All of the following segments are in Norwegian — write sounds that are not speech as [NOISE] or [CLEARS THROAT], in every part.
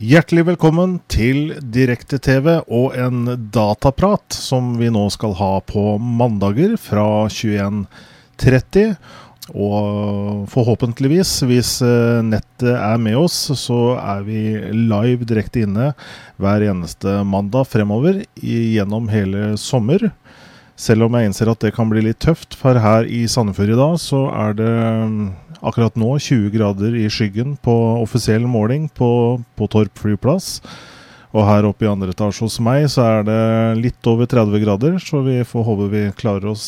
Hjertelig velkommen til Direkte-TV og en dataprat som vi nå skal ha på mandager fra 21.30. Og forhåpentligvis, hvis eh, nettet er med oss, så er vi live direkte inne hver eneste mandag fremover gjennom hele sommer. Selv om jeg innser at det kan bli litt tøft, for her i Sandefjord i dag så er det akkurat nå 20 grader i skyggen på offisiell måling på, på Torp flyplass. Og her oppe i andre etasje hos meg så er det litt over 30 grader, så vi får håpe vi klarer oss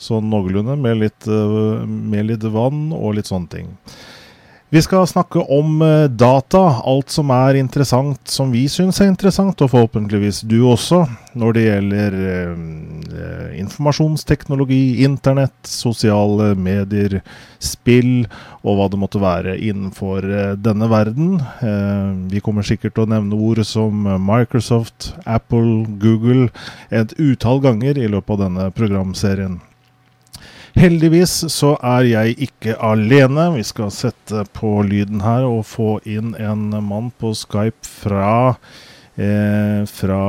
sånn noenlunde med litt, eh, med litt vann og litt sånne ting. Vi skal snakke om eh, data, alt som er interessant, som vi syns er interessant, og forhåpentligvis du også, når det gjelder eh, eh, informasjonsteknologi, internett, sosiale medier, spill og hva det måtte være innenfor eh, denne verden. Eh, vi kommer sikkert til å nevne ord som Microsoft, Apple, Google et utall ganger i løpet av denne programserien. Heldigvis så er jeg ikke alene. Vi skal sette på lyden her og få inn en mann på Skype fra, eh, fra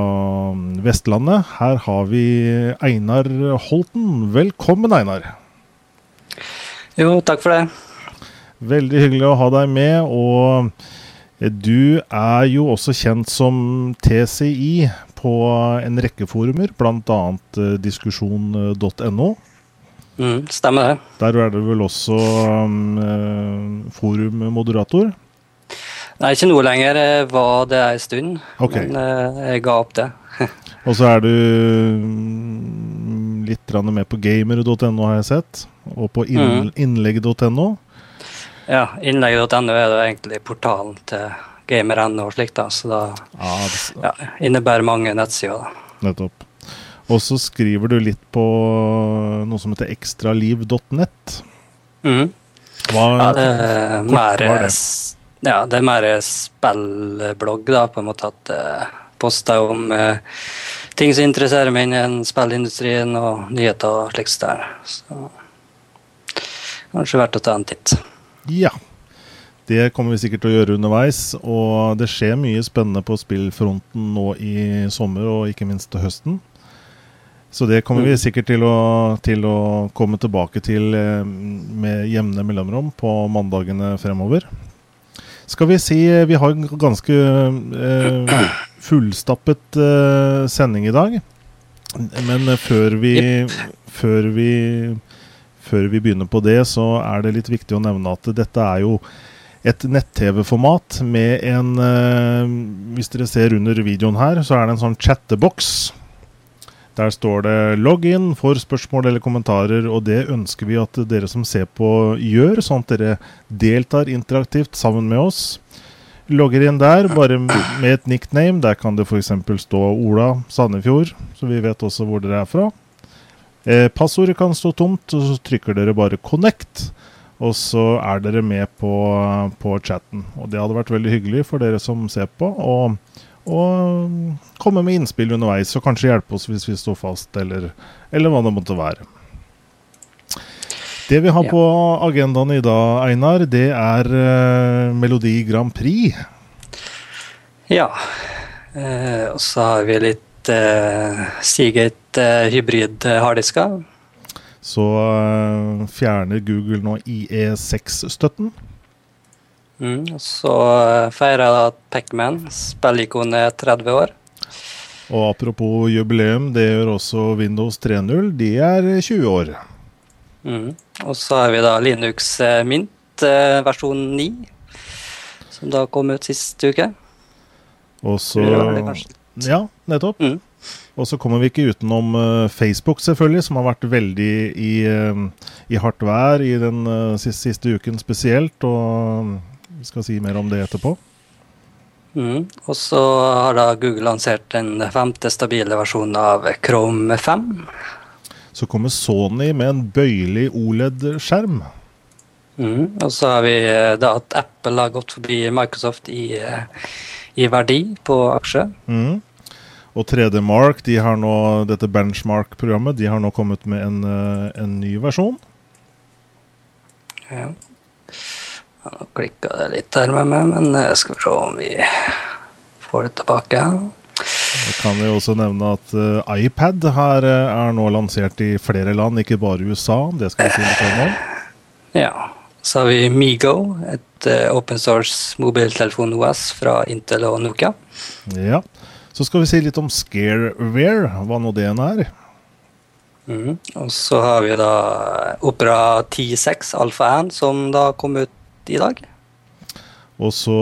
Vestlandet. Her har vi Einar Holten. Velkommen, Einar. Jo, takk for det. Veldig hyggelig å ha deg med. Og du er jo også kjent som TCI på en rekke forumer, bl.a. diskusjon.no. Mm, stemmer det. Der er det vel også um, forummoderator? Nei, ikke nå lenger. Jeg var det en stund. Okay. Men uh, jeg ga opp det. [LAUGHS] og så er du um, litt med på gamer.no, har jeg sett. Og på mm. innlegg.no. Ja, innlegg.no er det egentlig portalen til gamer.no og slikt. da, Så da ah, det... ja, innebærer mange nettsider. da. Nettopp. Og så skriver du litt på noe som heter ekstraliv.net. Mm. Hva, ja, det er mer, det? Ja, det er mer spillblogg, da, på en måte. At uh, poster om uh, ting som interesserer meg innen spillindustrien, og nyheter og slikt der. Så kanskje verdt å ta en titt. Ja. Det kommer vi sikkert til å gjøre underveis. Og det skjer mye spennende på spillfronten nå i sommer, og ikke minst til høsten. Så det kommer vi mm. sikkert til å, til å komme tilbake til eh, med jevne mellomrom på mandagene fremover. Skal vi si eh, Vi har en ganske eh, fullstappet eh, sending i dag. Men før vi, før vi før vi begynner på det, så er det litt viktig å nevne at dette er jo et nett-TV-format med en eh, Hvis dere ser under videoen her, så er det en sånn chatteboks der står det 'logg inn for spørsmål eller kommentarer, og det ønsker vi at dere som ser på, gjør, sånn at dere deltar interaktivt sammen med oss. Logger inn der, bare med et nickname. Der kan det f.eks. stå Ola Sandefjord, så vi vet også hvor dere er fra. Eh, passordet kan stå tomt, og så trykker dere bare 'connect'. Og så er dere med på, på chatten. Og det hadde vært veldig hyggelig for dere som ser på. Og og komme med innspill underveis, og kanskje hjelpe oss hvis vi står fast, eller, eller hva det måtte være. Det vi har ja. på agendaen i dag, Einar, det er uh, Melodi Grand Prix. Ja. Uh, og så har vi litt uh, Seagate hybrid harddisker. Så fjerner Google nå IE6-støtten. Mm, så eh, feirer jeg at Pacman, spillikonet, er 30 år. Og apropos jubileum, det gjør også Windows 3.0. De er 20 år. Mm. Og så har vi da Linux eh, Mint eh, versjon 9, som da kom ut sist uke. Og så Ja, nettopp. Mm. Og så kommer vi ikke utenom Facebook, selvfølgelig, som har vært veldig i, i hardt vær i den siste, siste uken spesielt. Og vi skal si mer om det etterpå. Mm. Og så har da Google lansert den femte stabile versjonen av Chrome 5. Så kommer Sony med en bøyelig OLED-skjerm. Mm. Og så har vi eh, da at Apple har gått forbi Microsoft i, eh, i verdi på aksje. Mm. Og 3D Mark, de har nå, dette benchmark-programmet, de har nå kommet med en, eh, en ny versjon. Ja. Nå klikka det litt her med meg, men jeg skal se om vi får det tilbake. Jeg kan jo også nevne at uh, iPad her uh, er nå lansert i flere land, ikke bare USA. Det skal vi si litt om. Ja. Så har vi Migo, et uh, open source mobiltelefon-OS fra Intel og Nokia. Ja. Så skal vi si litt om Scareware, hva nå det er. Mm. Og så har vi da Opera 10.6 Alfa 1, som da kom ut i dag. Og så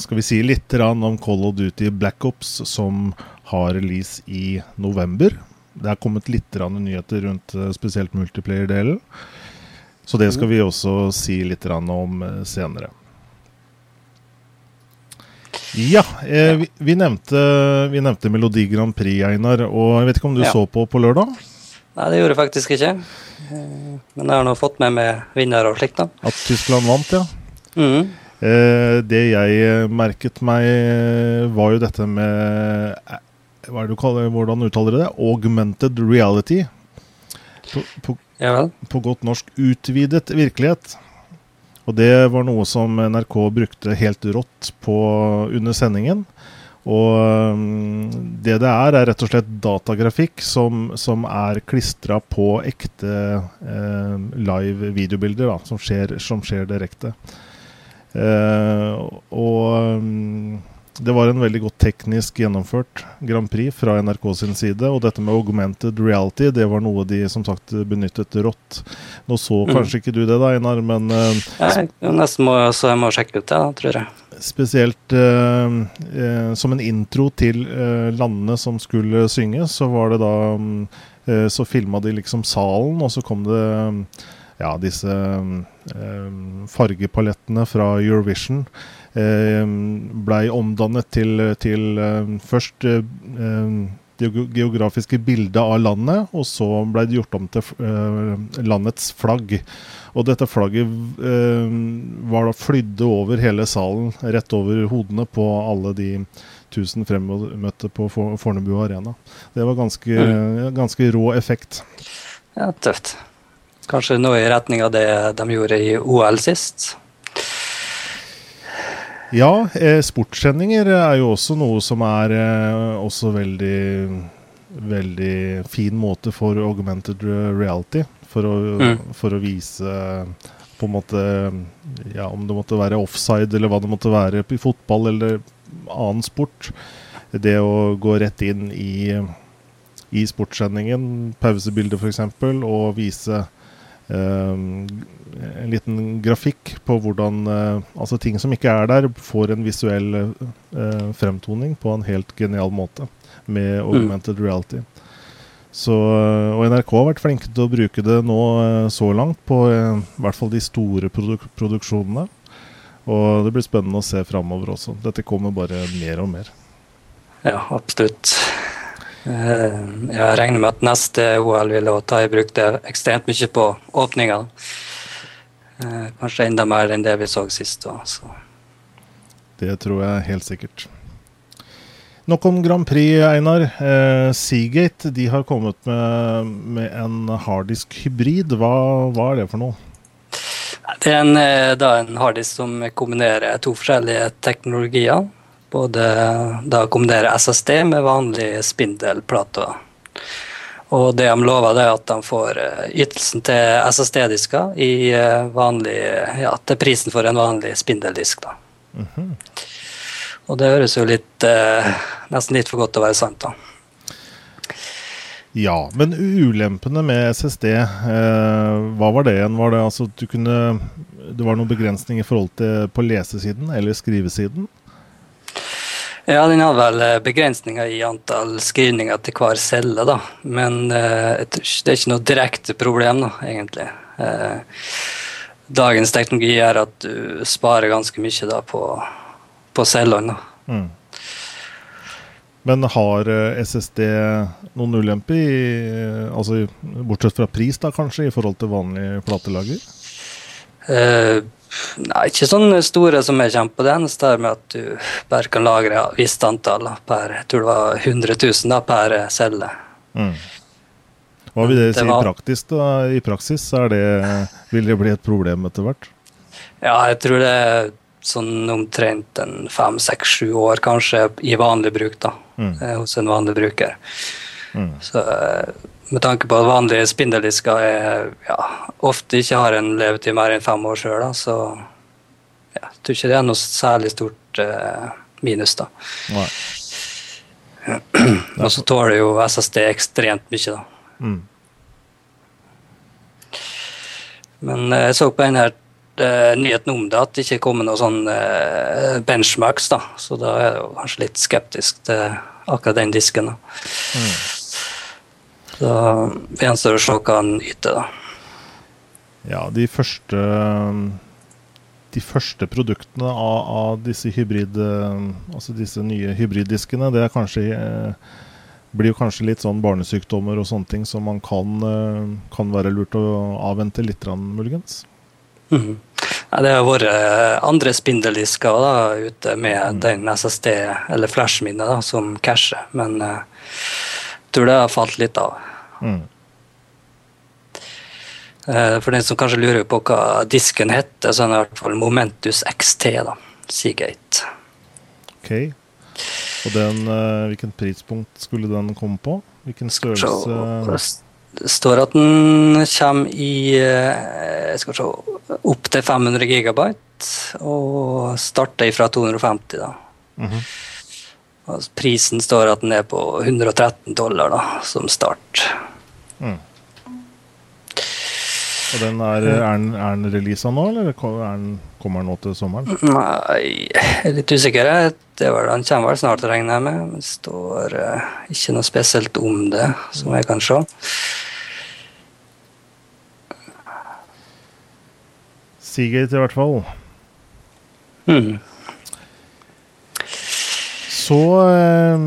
skal vi si litt om Call of Duty Black Ops, som har release i november. Det er kommet litt nyheter rundt eh, spesielt multiplayer-delen. Så det skal vi også si litt om eh, senere. Ja, eh, vi, vi, nevnte, vi, nevnte, Melodi Grand Prix, Einar. Og jeg vet ikke om du ja. så på på lørdag? Nei, det gjorde jeg faktisk ikke. Eh, men jeg har nå fått med meg vinner og slikt, da. At Tyskland vant, ja. Mm. Eh, det jeg merket meg, var jo dette med eh, hva er det du kaller, Hvordan uttaler du det? Augmented reality. På, på, ja på, godt norsk utvidet virkelighet. Og det var noe som NRK brukte helt rått på under sendingen. Og um, det det er, er rett og slett datagrafikk som, som er klistra på ekte eh, live videobilder, da, som skjer, som skjer direkte. Eh, og um, det var en veldig godt teknisk gjennomført Grand Prix fra NRK sin side. Og dette med augmented reality, det var noe de som sagt benyttet rått. Nå så mm. kanskje ikke du det, da, Einar, men eh, Nei, nesten må, så jeg må sjekke ut det, da, tror jeg. Spesielt uh, uh, som en intro til landene som skulle synge, så var det da um, Så filma de liksom salen, og så kom det um, ja, disse um, fargepalettene fra Eurovision blei omdannet til, til først det geografiske bildet av landet, og så ble det gjort om til landets flagg. Og dette flagget var da flydde over hele salen, rett over hodene på alle de tusen fremmøtte på Fornebu Arena. Det var ganske, mm. ganske rå effekt. Ja, tøft. Kanskje noe i retning av det de gjorde i OL sist? Ja, eh, sportssendinger er jo også noe som er eh, også veldig veldig fin måte for augmented reality. For å, mm. for å vise på en måte Ja, om det måtte være offside eller hva det måtte være i fotball eller annen sport. Det å gå rett inn i, i sportssendingen, pausebildet f.eks., og vise Ehm, en liten grafikk på hvordan uh, altså ting som ikke er der, får en visuell uh, fremtoning på en helt genial måte med mm. augmented reality. Så, og NRK har vært flinke til å bruke det nå så langt, på i hvert fall de store produk produksjonene. Og det blir spennende å se framover også. Dette kommer bare mer og mer. Ja, absolutt. Eh, jeg regner med at neste OL vil ta i bruk det ekstremt mye på åpninga. Eh, kanskje enda mer enn det vi så sist. Så. Det tror jeg helt sikkert. Nok om Grand Prix, Einar. Eh, Seagate de har kommet med, med en harddisk hybrid. Hva, hva, er det for noe? Det er en, eh, da, en harddisk som kombinerer to forskjellige teknologier. Både da kombinerer SSD med vanlig spindelplate. Og det de lover, det er at de får eh, ytelsen til SSD-disker i eh, vanlig, ja, til prisen for en vanlig spindeldisk. da. Mm -hmm. Og det høres jo litt eh, nesten litt for godt til å være sant, da. Ja, men ulempene med SSD, eh, hva var det igjen? Var det altså du kunne Det var noen begrensninger i forhold til på lesesiden eller skrivesiden? Ja, den har vel eh, begrensninger i antall skrivninger til hver celle, da. Men eh, det er ikke noe direkte problem, da, egentlig. Eh, dagens teknologi gjør at du sparer ganske mye da, på, på cellene. Mm. Men har eh, SSD noen ulemper, altså, bortsett fra pris, da kanskje, i forhold til vanlig platelager? Eh, Nei, ikke sånne store som jeg kommer på. Det eneste er med at du bare kan lagre et visst antall per Jeg tror det var 100 000 da, per celle. Mm. Hva vil det, det si var... praktisk, da? I praksis det, vil det bli et problem etter hvert? Ja, jeg tror det er sånn omtrent en fem, seks, sju år kanskje i vanlig bruk, da. Mm. Eh, hos en vanlig bruker. Mm. Så eh, med tanke på at vanlige spindeldisker er, ja, ofte ikke har en levetid mer enn fem år sjøl, så ja, jeg tror ikke det er noe særlig stort eh, minus, da. Nei. [CLEARS THROAT] Og så tåler jo SSD ekstremt mye, da. Mm. Men eh, jeg så på den her uh, nyheten om det, at det ikke kommer noen sånn uh, benchmarks. da, Så da er jeg jo kanskje litt skeptisk til akkurat den disken. da. Mm. Så gjenstår å se hva han yter, da. Ja, de første de første produktene av, av disse hybrid, altså disse nye hybriddiskene, det er kanskje blir jo kanskje litt sånn barnesykdommer og sånne ting som man kan, kan være lurt å avvente litt, muligens. Mm. Ja, det har vært eh, andre spindeldisker da, ute med mm. den SSD, eller flashminnet, som casher, men tror det har falt litt av. Mm. Uh, for den som kanskje lurer på hva disken heter, så er det i hvert fall Momentus XT, da. Seagate. Ok. Og den, uh, hvilken prispunkt skulle den komme på? Hvilken størrelse? Det står at den kommer i jeg skal se, opp til 500 gigabyte, og starter fra 250. da. Mm -hmm. Prisen står at den er på 113 dollar da, som start. Mm. Og den er, er den, er den releasa nå, eller den, kommer den nå til sommeren? Nei, jeg er litt usikker. Det var, den kommer vel snart, regner jeg med. Det står uh, ikke noe spesielt om det, som jeg kan se. Seagate, i hvert fall. Mm. Så eh,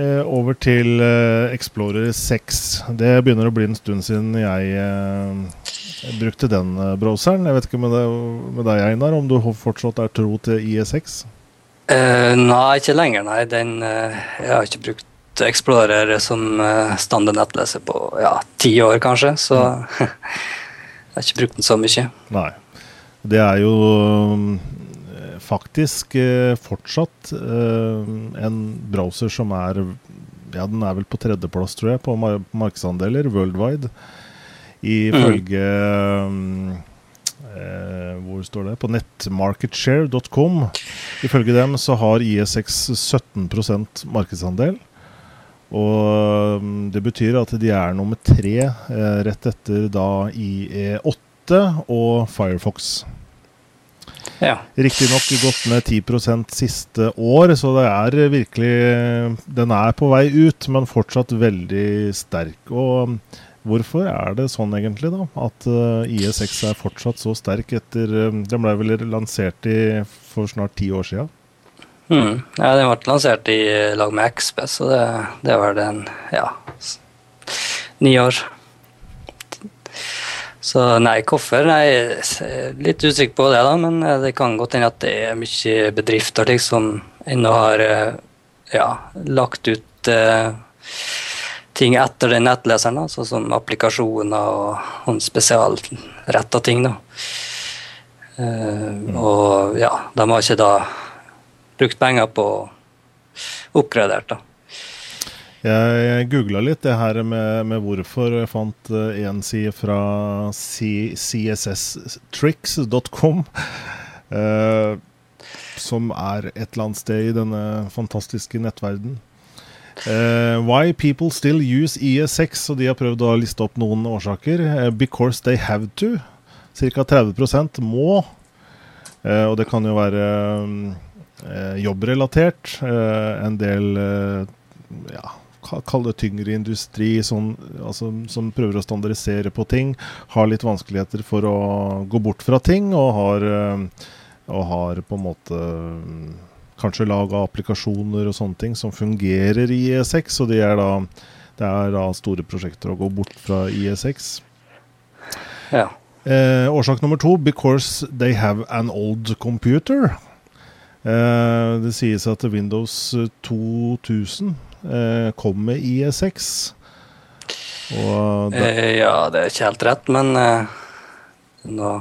eh, over til eh, Explorer 6. Det begynner å bli en stund siden jeg, eh, brukte den eh, browseren. Jeg vet ikke med, det, med deg, Einar, om du fortsatt er tro til IE6? Uh, nei, ikke lenger, nei. Den, uh, jeg har ikke brukt Explorer som uh, standard nettleser på ja, ti år, kanskje. Så mm. [LAUGHS] jeg har ikke brukt den så mye. Nei. Det er jo eh, faktisk eh, fortsatt eh, en browser som er Ja, den er vel på tredjeplass, tror jeg, på markedsandeler worldwide. Ifølge mm. eh, Hvor står det? På nettmarketshare.com. Ifølge dem så har IE6 17% markedsandel. Og det betyr at de er nummer tre eh, rett etter da IE8 og Firefox. Ja. Riktignok gått ned 10% siste år, så det er virkelig Den er på vei ut, men fortsatt veldig sterk. Og hvorfor er det sånn egentlig, da? At IS-X er fortsatt så sterk etter uh, Den ble vel lansert i, for snart ti år siden? Mm. Ja, den ble lansert i lag med XP, så det, det var den ja, ni år. Så nei, hvorfor? Nei, litt usikker på det, da, men eh, det kan godt hende at det er mye bedrifter liksom ennå har eh, ja, lagt ut uh, ting etter den nettleseren, da, sånn som applikasjoner og, og spesialretta ting. da. Uh, mm. Og ja, de har ikke da brukt penger på oppgradert, da. Jeg, jeg googla litt det her med, med, hvorfor. Jeg fant én uh, side fra csstricks.com. Uh, [LAUGHS] eh, som er et eller annet sted i denne fantastiske nettverden. Uh, why people still use IE6, og de har prøvd å liste opp noen årsaker. Uh, because they have to. Ca. 30% må. Og det kan jo være jobbrelatert. en del ja, kall det tyngre industri sånn, altså, som prøver å standardisere på ting, har litt vanskeligheter for å gå bort fra ting, og har, eh, og har på en måte mm, kanskje laga applikasjoner og sånne ting som fungerer i IE6, og de er da, det er da store prosjekter å gå bort fra IE6. Ja. Eh, årsak nummer to because they have an old computer. Eh, det sies at Windows 2000 eh, kom med IE6. Eh, ja, det er ikke helt rett, men eh, nå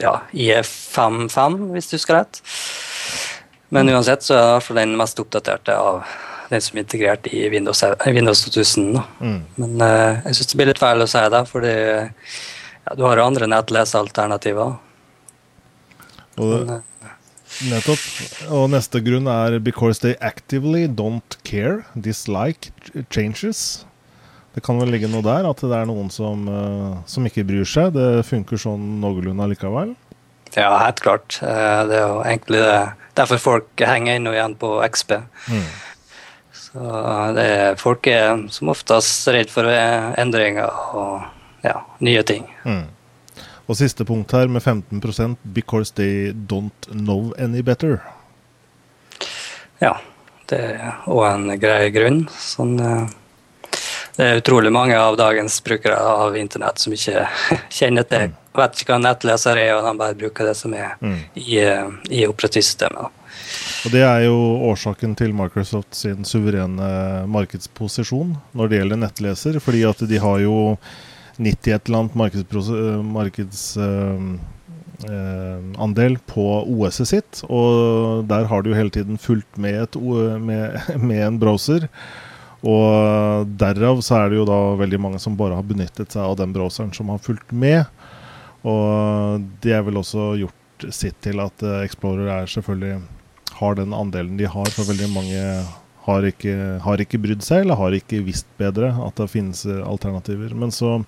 ja, IE55, hvis du husker rett. Men uansett så er det i hvert fall den mest oppdaterte av den som er integrert i Windows, Windows 2000. Mm. Men eh, jeg syns det blir litt feil å si det, fordi ja, du har jo andre nettlesealternativer. Og det, nettopp. Og neste grunn er 'because they actively don't care, dislike changes'. Det kan vel ligge noe der, at det er noen som, uh, som ikke bryr seg. Det funker sånn noenlunde likevel? Ja, helt klart. Uh, det er jo egentlig det. derfor folk henger inn og igjen på XP. Mm. Så det er, folk er som oftest redd for endringer og ja, nye ting. Mm. Og siste punkt her med 15% because they don't know any better. Ja, det er òg en grei grunn. Sånn, eh, det er utrolig mange av dagens brukere av internett som ikke [LAUGHS] kjenner til mm. Vet ikke hva nettleser er, og de bare bruker det som er mm. i, eh, i operativsystemet. Og Det er jo årsaken til Microsoft sin suverene markedsposisjon når det gjelder nettleser. Fordi at de har jo 90 et eller annet markedsandel markeds, uh, på OS-et sitt. Og der har du jo hele tiden fulgt med, et, med, [LAUGHS] med, en browser. Og derav så er det jo da veldig mange som bare har benyttet seg av den browseren som har fulgt med. Og det er vel også gjort sitt til at Explorer er selvfølgelig har den andelen de har, for veldig mange har ikke, har ikke, brydd seg, eller har ikke visst bedre at det finnes eh, alternativer. Men så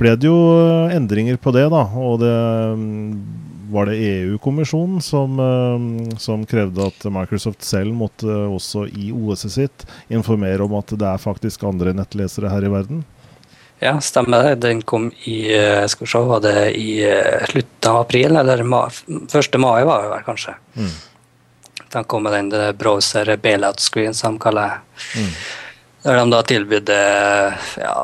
ble det jo eh, endringer på det, da. Og det mm, var det EU-kommisjonen som, eh, som, krevde at Microsoft selv måtte også i OS-et sitt informere om at det er faktisk andre nettlesere her i verden. Ja, stemmer det. Den kom i skal vi se, var det i slutten av april, eller 1. mai var det vel kanskje. Mm. De kom med den browser bailout screen, som de kaller det. Mm. Der de da tilbydde ja,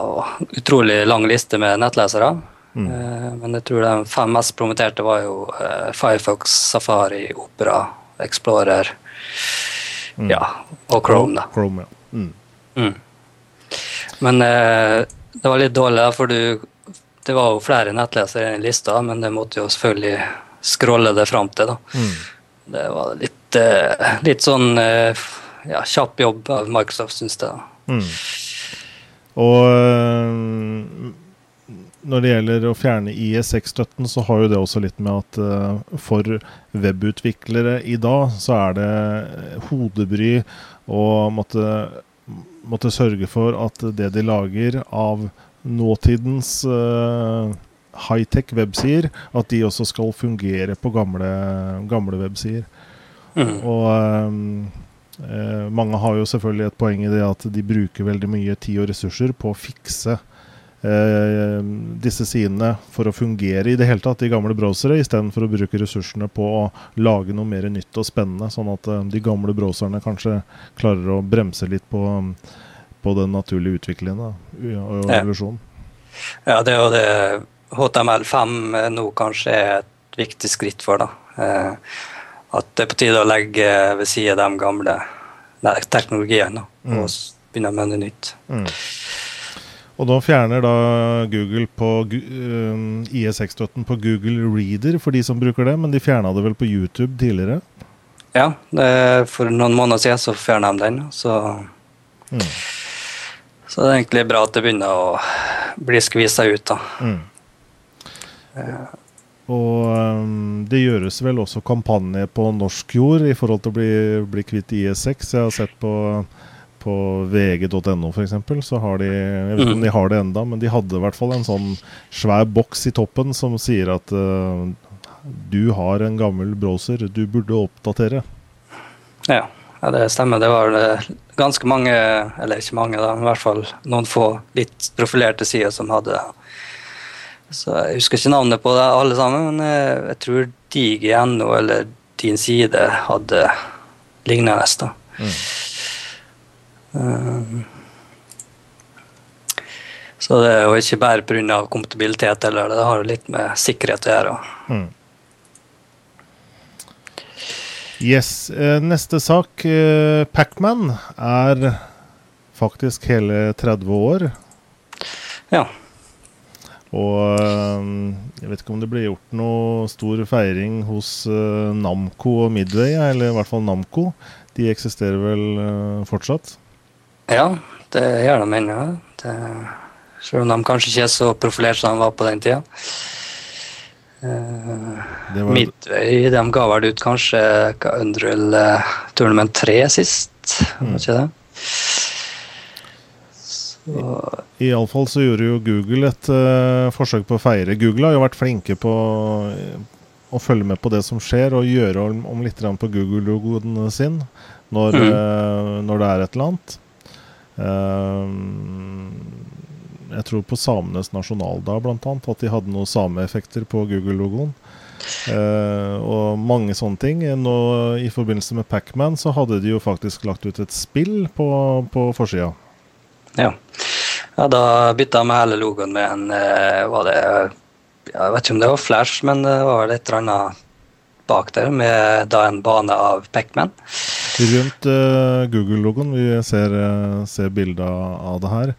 utrolig lang liste med nettlesere. Mm. Eh, men jeg tror de fem mest promoterte var jo eh, Firefox, Safari, Opera, Explorer mm. ja, og Chrome. da. Chrome, ja. Mm. Mm. Men eh, det var litt dårlig, for du, det var jo flere nettlesere i lista, men det måtte jo selvfølgelig scrolle det fram til. da. Mm. Det var litt litt, eh, litt sånn eh, ja, kjapp jobb av Microsoft, syns jeg. Mm. Og eh, når det gjelder å fjerne IE6-støtten, så har jo det også litt med at for webutviklere i dag, så er det hodebry å måtte, måtte, sørge for at det de lager av nåtidens high-tech websider, at de også skal fungere på gamle, gamle websider. Mm. Og um, eh, mange har jo selvfølgelig et poeng i det at de bruker veldig mye tid og ressurser på å fikse eh, disse sidene for å fungere i det hele tatt de gamle browsere, istedenfor å bruke ressursene på å lage noe mer nytt og spennende, sånn at eh, de gamle browserne kanskje klarer å bremse litt på, på den naturlige utviklingen da, og evolusjonen. Ja. ja, det er jo det HTML5 nå kanskje er et viktig skritt for. da. Eh, at det er på tide å legge ved siden de gamle teknologiene mm. og begynne med noe nytt. Mm. Og nå fjerner da Google på um, IE6-støtten på Google Reader for de som bruker det, men de fjerna det vel på YouTube tidligere? Ja, for noen måneder siden så fjerna de den. Så, mm. så det er egentlig bra at det begynner å bli skvisa ut. da. Mm. Og um, det gjøres vel også kampanje på norsk jord i forhold til å bli, bli kvitt IS6. Jeg har sett på, på vg.no f.eks. så har de Jeg vet ikke om de har det enda, men de hadde i hvert fall en sånn svær boks i toppen som sier at uh, du har en gammel browser, du burde oppdatere. Ja, ja det stemmer. Det var ganske mange, eller ikke mange, da, men i hvert fall noen få litt profilerte sider som hadde det. Så Jeg husker ikke navnet på det alle sammen, men eh, jeg tror DigiNO eller Din Side hadde lignende. da. Mm. Um, så det er jo ikke bare pga. kompatibilitet, eller det har jo litt med sikkerhet å gjøre. Mm. Yes. Neste sak. Pacman er faktisk hele 30 år. Ja. Og jeg vet ikke om det ble gjort noe stor feiring hos Namco og Midway, eller i hvert fall Namco. De eksisterer vel fortsatt? Ja, det gjør de ennå. Selv om de kanskje ikke er så profilert som de var på den tida. Uh, Midway de ga vel ut kanskje Unreal uh, Tournament 3 sist, mm. var ikke det? Iallfall så gjorde jo Google et uh, forsøk på å feire. Google har jo vært flinke på å følge med på det som skjer, og gjøre om, om litt på Google-logoen sin når, mm. uh, når, det er et eller annet. Uh, jeg tror på samenes nasjonaldag bl.a. at de hadde noen sameeffekter på Google-logoen. Uh, og mange sånne ting. Nå, I forbindelse med Pacman så hadde de jo faktisk lagt ut et spill på, på forsida. Ja. ja. da bytta jeg med hele logoen med en uh, var det, Jeg vet ikke om det var Flash, men det var et eller annet bak der med da en bane av Pacman. Rundt uh, Google-logoen, vi ser, ser bilder av det her.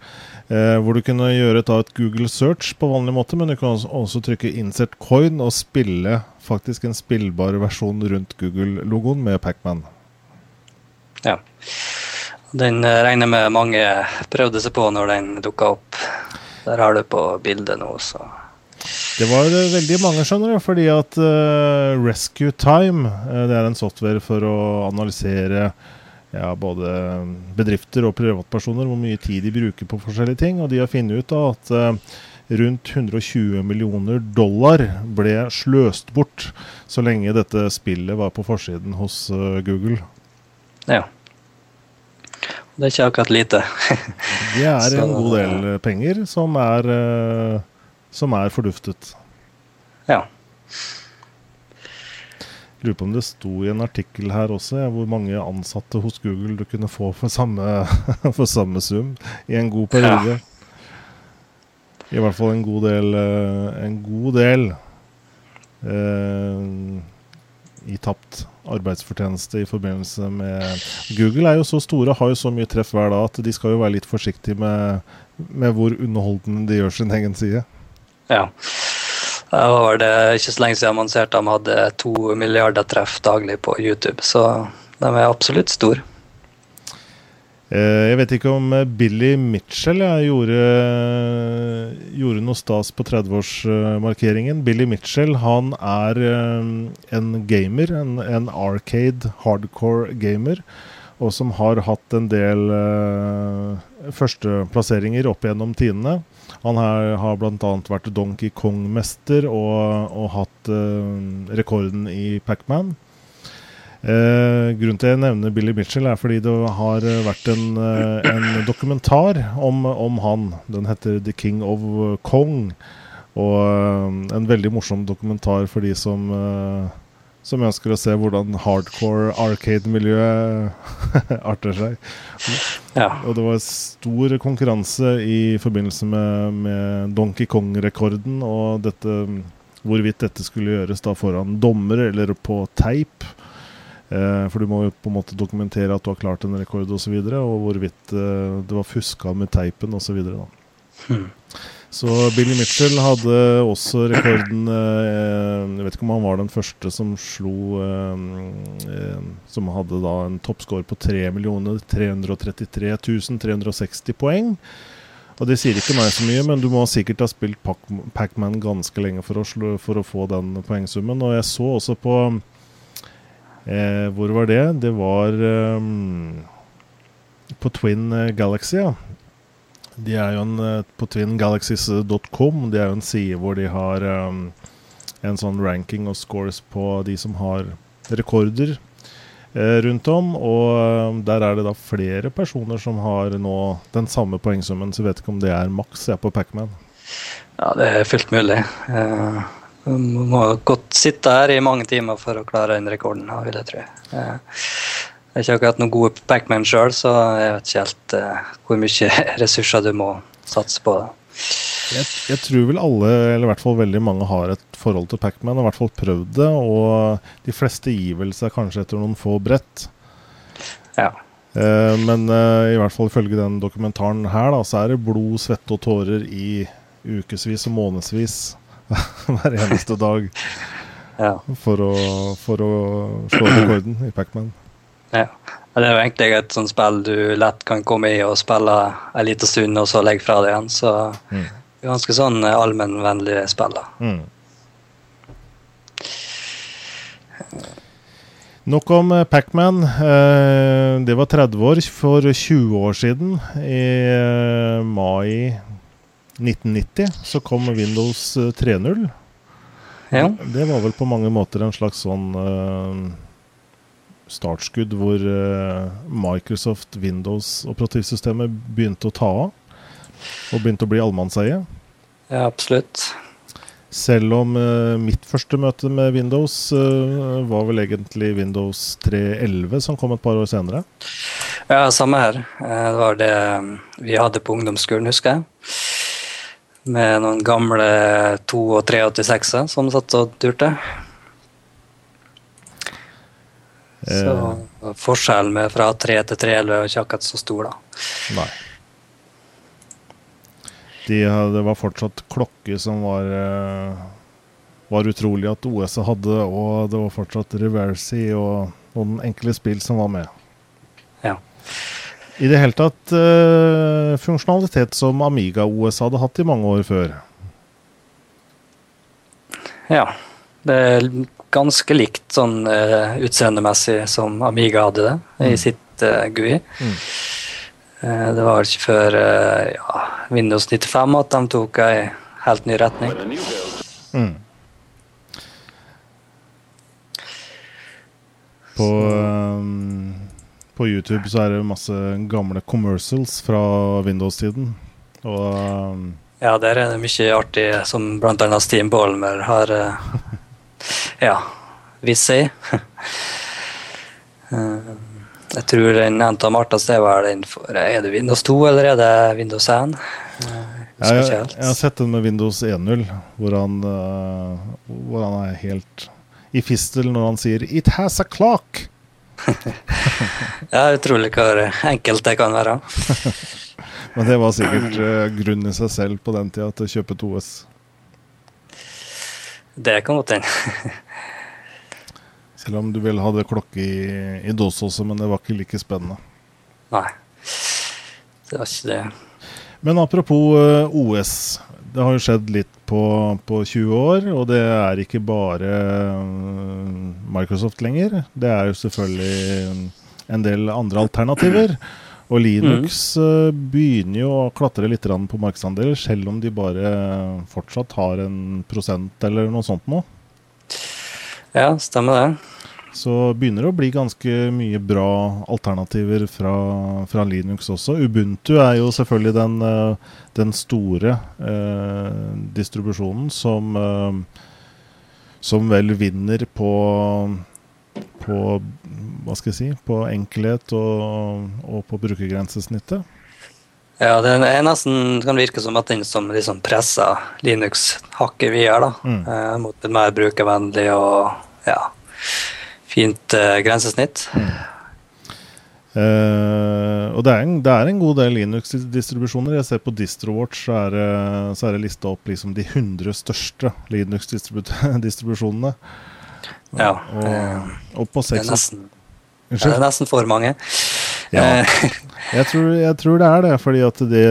Eh, hvor du kunne gjøre da, et Google search på vanlig måte, men du kan også, også trykke 'insert coin' og spille faktisk en spillbar versjon rundt Google-logoen med Pacman. Ja. Den eh, regner med mange prøvde seg på når den dukka opp. Der har du på bildet nå, så Det var eh, veldig mange, skjønner du, fordi at uh, Rescue Time, uh, det er en software for å analysere ja, både bedrifter og privatpersoner hvor mye tid de bruker på forskjellige ting. Og de har funnet ut da, at uh, rundt 120 millioner dollar ble sløst bort så lenge dette spillet var på forsiden hos Google. Ja. Det er ikke akkurat lite. [LAUGHS] det er en god del penger som er, uh, som er forduftet. Ja. Lurer på om det sto i en artikkel her også hvor mange ansatte hos Google du kunne få for samme, [LAUGHS] for samme sum i en god periode. Ja. I hvert fall en god del eh, En god del eh, i tapt arbeidsfortjeneste i forbindelse med Google er jo så store, har jo så mye treff hver dag at de skal jo være litt forsiktige med, med hvor underholdende de gjør sin egen side. Ja. Det var det ikke så lenge siden man de at de hadde to milliarder treff daglig på YouTube, så de er absolutt store. Eh, jeg vet ikke om eh, Billy Mitchell ja, gjorde, gjorde, noe stas på 30-årsmarkeringen. Billy Mitchell han er eh, en gamer, en, en, arcade hardcore gamer, og som har hatt en del førsteplasseringer opp gjennom tidene. Han her har bl.a. vært Donkey Kong-mester og, og, hatt uh, rekorden i Pacman. Uh, grunnen til jeg nevner Billy Mitchell, er fordi det har vært en, uh, en dokumentar om, om, han. Den heter The King of Kong. Og uh, en veldig morsom dokumentar for de som som ønsker å se hvordan hardcore arcade-miljøet [LAUGHS] arter seg. Ja. Og det var stor konkurranse i forbindelse med, med Donkey Kong-rekorden, og dette, hvorvidt dette skulle gjøres da foran dommer eller på teip. Eh, for du må jo på en måte dokumentere at du har klart en rekord osv., og, så videre, og hvorvidt eh, det var fuska med teipen osv. Hmm. Så Billy Mitchell hadde også rekorden eh, Jeg vet ikke om han var den første som slo Som hadde da en toppscore på 3 333 360 poeng. Og det sier ikke meg så mye, men du må sikkert ha spilt Pac-Man ganske lenge for å, slå, for å, få den poengsummen. Og jeg så også på eh, Hvor var det? Det var um, på Twin Galaxy, ja. De er jo en, eh, på twingalaxies.com. Det er jo en side hvor de har um, en sånn ranking og scores på de som har rekorder eh, rundt om. Og um, der er det da flere personer som har nå den samme poengsummen, så jeg vet ikke om det er maks jeg på Pacman. Ja, det er fullt mulig. Uh, man må godt sitte her i mange timer for å klare den rekorden, vil jeg tro. Jeg er ikke akkurat noen gode Pacman sjøl, så jeg vet ikke helt uh, hvor mye [LAUGHS] ressurser du må satse på. Jeg, jeg, tror vel alle, eller i hvert fall veldig mange, har et forhold til Pacman. I hvert fall prøvd det. Og de fleste gir vel seg kanskje etter noen få brett. Ja. Uh, men uh, i hvert fall ifølge den dokumentaren her, da, så er det blod, svette og tårer i, ukevis og månedsvis [LAUGHS] hver eneste dag ja. for, å, for å slå rekorden i Pacman. Ja. Det er jo egentlig et sånt spill du lett kan komme i og spille en liten stund, og så legge fra deg igjen. Så mm. ganske sånn allmennvennlig spill. da. Mm. Nok om eh, Pacman. Eh, det var 30 år for 20 år siden. I eh, mai 1990 så kom Windows 3.0. Ja. Det var vel på mange måter en slags sånn startskudd hvor Microsoft Windows operativsystemet begynte å ta av. Og begynte å bli allmannseie. Ja, absolutt. Selv om mitt første møte med Windows var vel egentlig Windows 3.11, som kom et par år senere. Ja, samme her. Eh, det var det vi hadde på ungdomsskolen, husker jeg. Med noen gamle 2- og 386-er som satt og turte. Så forskjellen fra 3 til 3 er ikke akkurat så stor, da. Nei de, det var fortsatt klokke som var uh, var utrolig at OS hadde, og det var fortsatt Reversi og noen enkle spill som var med. Ja. I det hele tatt uh, funksjonalitet som Amiga-OS hadde hatt i mange år før. Ja. Det er ganske likt sånn uh, utseendemessig som Amiga hadde det mm. i sitt uh, GUI. Mm. Eh, det var ikke før eh, ja, Windows 95 at de tok ei helt ny retning. Mm. På, um, på, YouTube så er det masse gamle commercials fra Windows-tiden. Og um, Ja, der er det mye artig som bl.a. Steam Bolmer har uh, [LAUGHS] ja, vist seg. [LAUGHS] Jeg tror den endte av artigste er vel den Er det Windows 2 eller er det Windows 1? Jeg, jeg, jeg, jeg har sett den med Windows 1.0, hvor, uh, hvor han er helt i fistel når han sier 'It has a clock'. Ja, utrolig hvor enkelt det kan være. [LAUGHS] Men det var sikkert grunn grunnen i seg selv på den tida til å kjøpe et OS? Det kan godt hende. Selv om du vel hadde klokke i, i DOS også, men det var ikke like spennende. Nei, det var ikke det. Men apropos eh, OS. Det har jo skjedd litt på, på 20 år, og det er ikke bare uh, Microsoft lenger. Det er jo selvfølgelig en del andre alternativer. Og Linux mm. begynner jo å klatre litt på markedsandeler, selv om de bare fortsatt har en prosent eller noe sånt nå. Ja, stemmer det. Så begynner det å bli ganske mye bra alternativer fra, fra Linux også. Ubuntu er jo selvfølgelig den, eh, den store eh, distribusjonen som, eh, som vel vinner på, på hva skal jeg si, på enkelhet og, og på brukergrensesnittet. Ja, det er nesten kan virke som at den som liksom presser Linux hakket videre da, mm. eh, mot det mer brukervennlig og ja, fint uh, grensesnitt. Mm. Uh, og det er, en, det er, en, god del Linux-distribusjoner. Jeg ser på DistroWatch, så er, så er det lista opp liksom de 100 største Linux-distribusjonene. Ja. Og, og, på 6 det, nesten, det er nesten for mange. Ja. [LAUGHS] Jeg tror, jeg tror, det er det, fordi at det,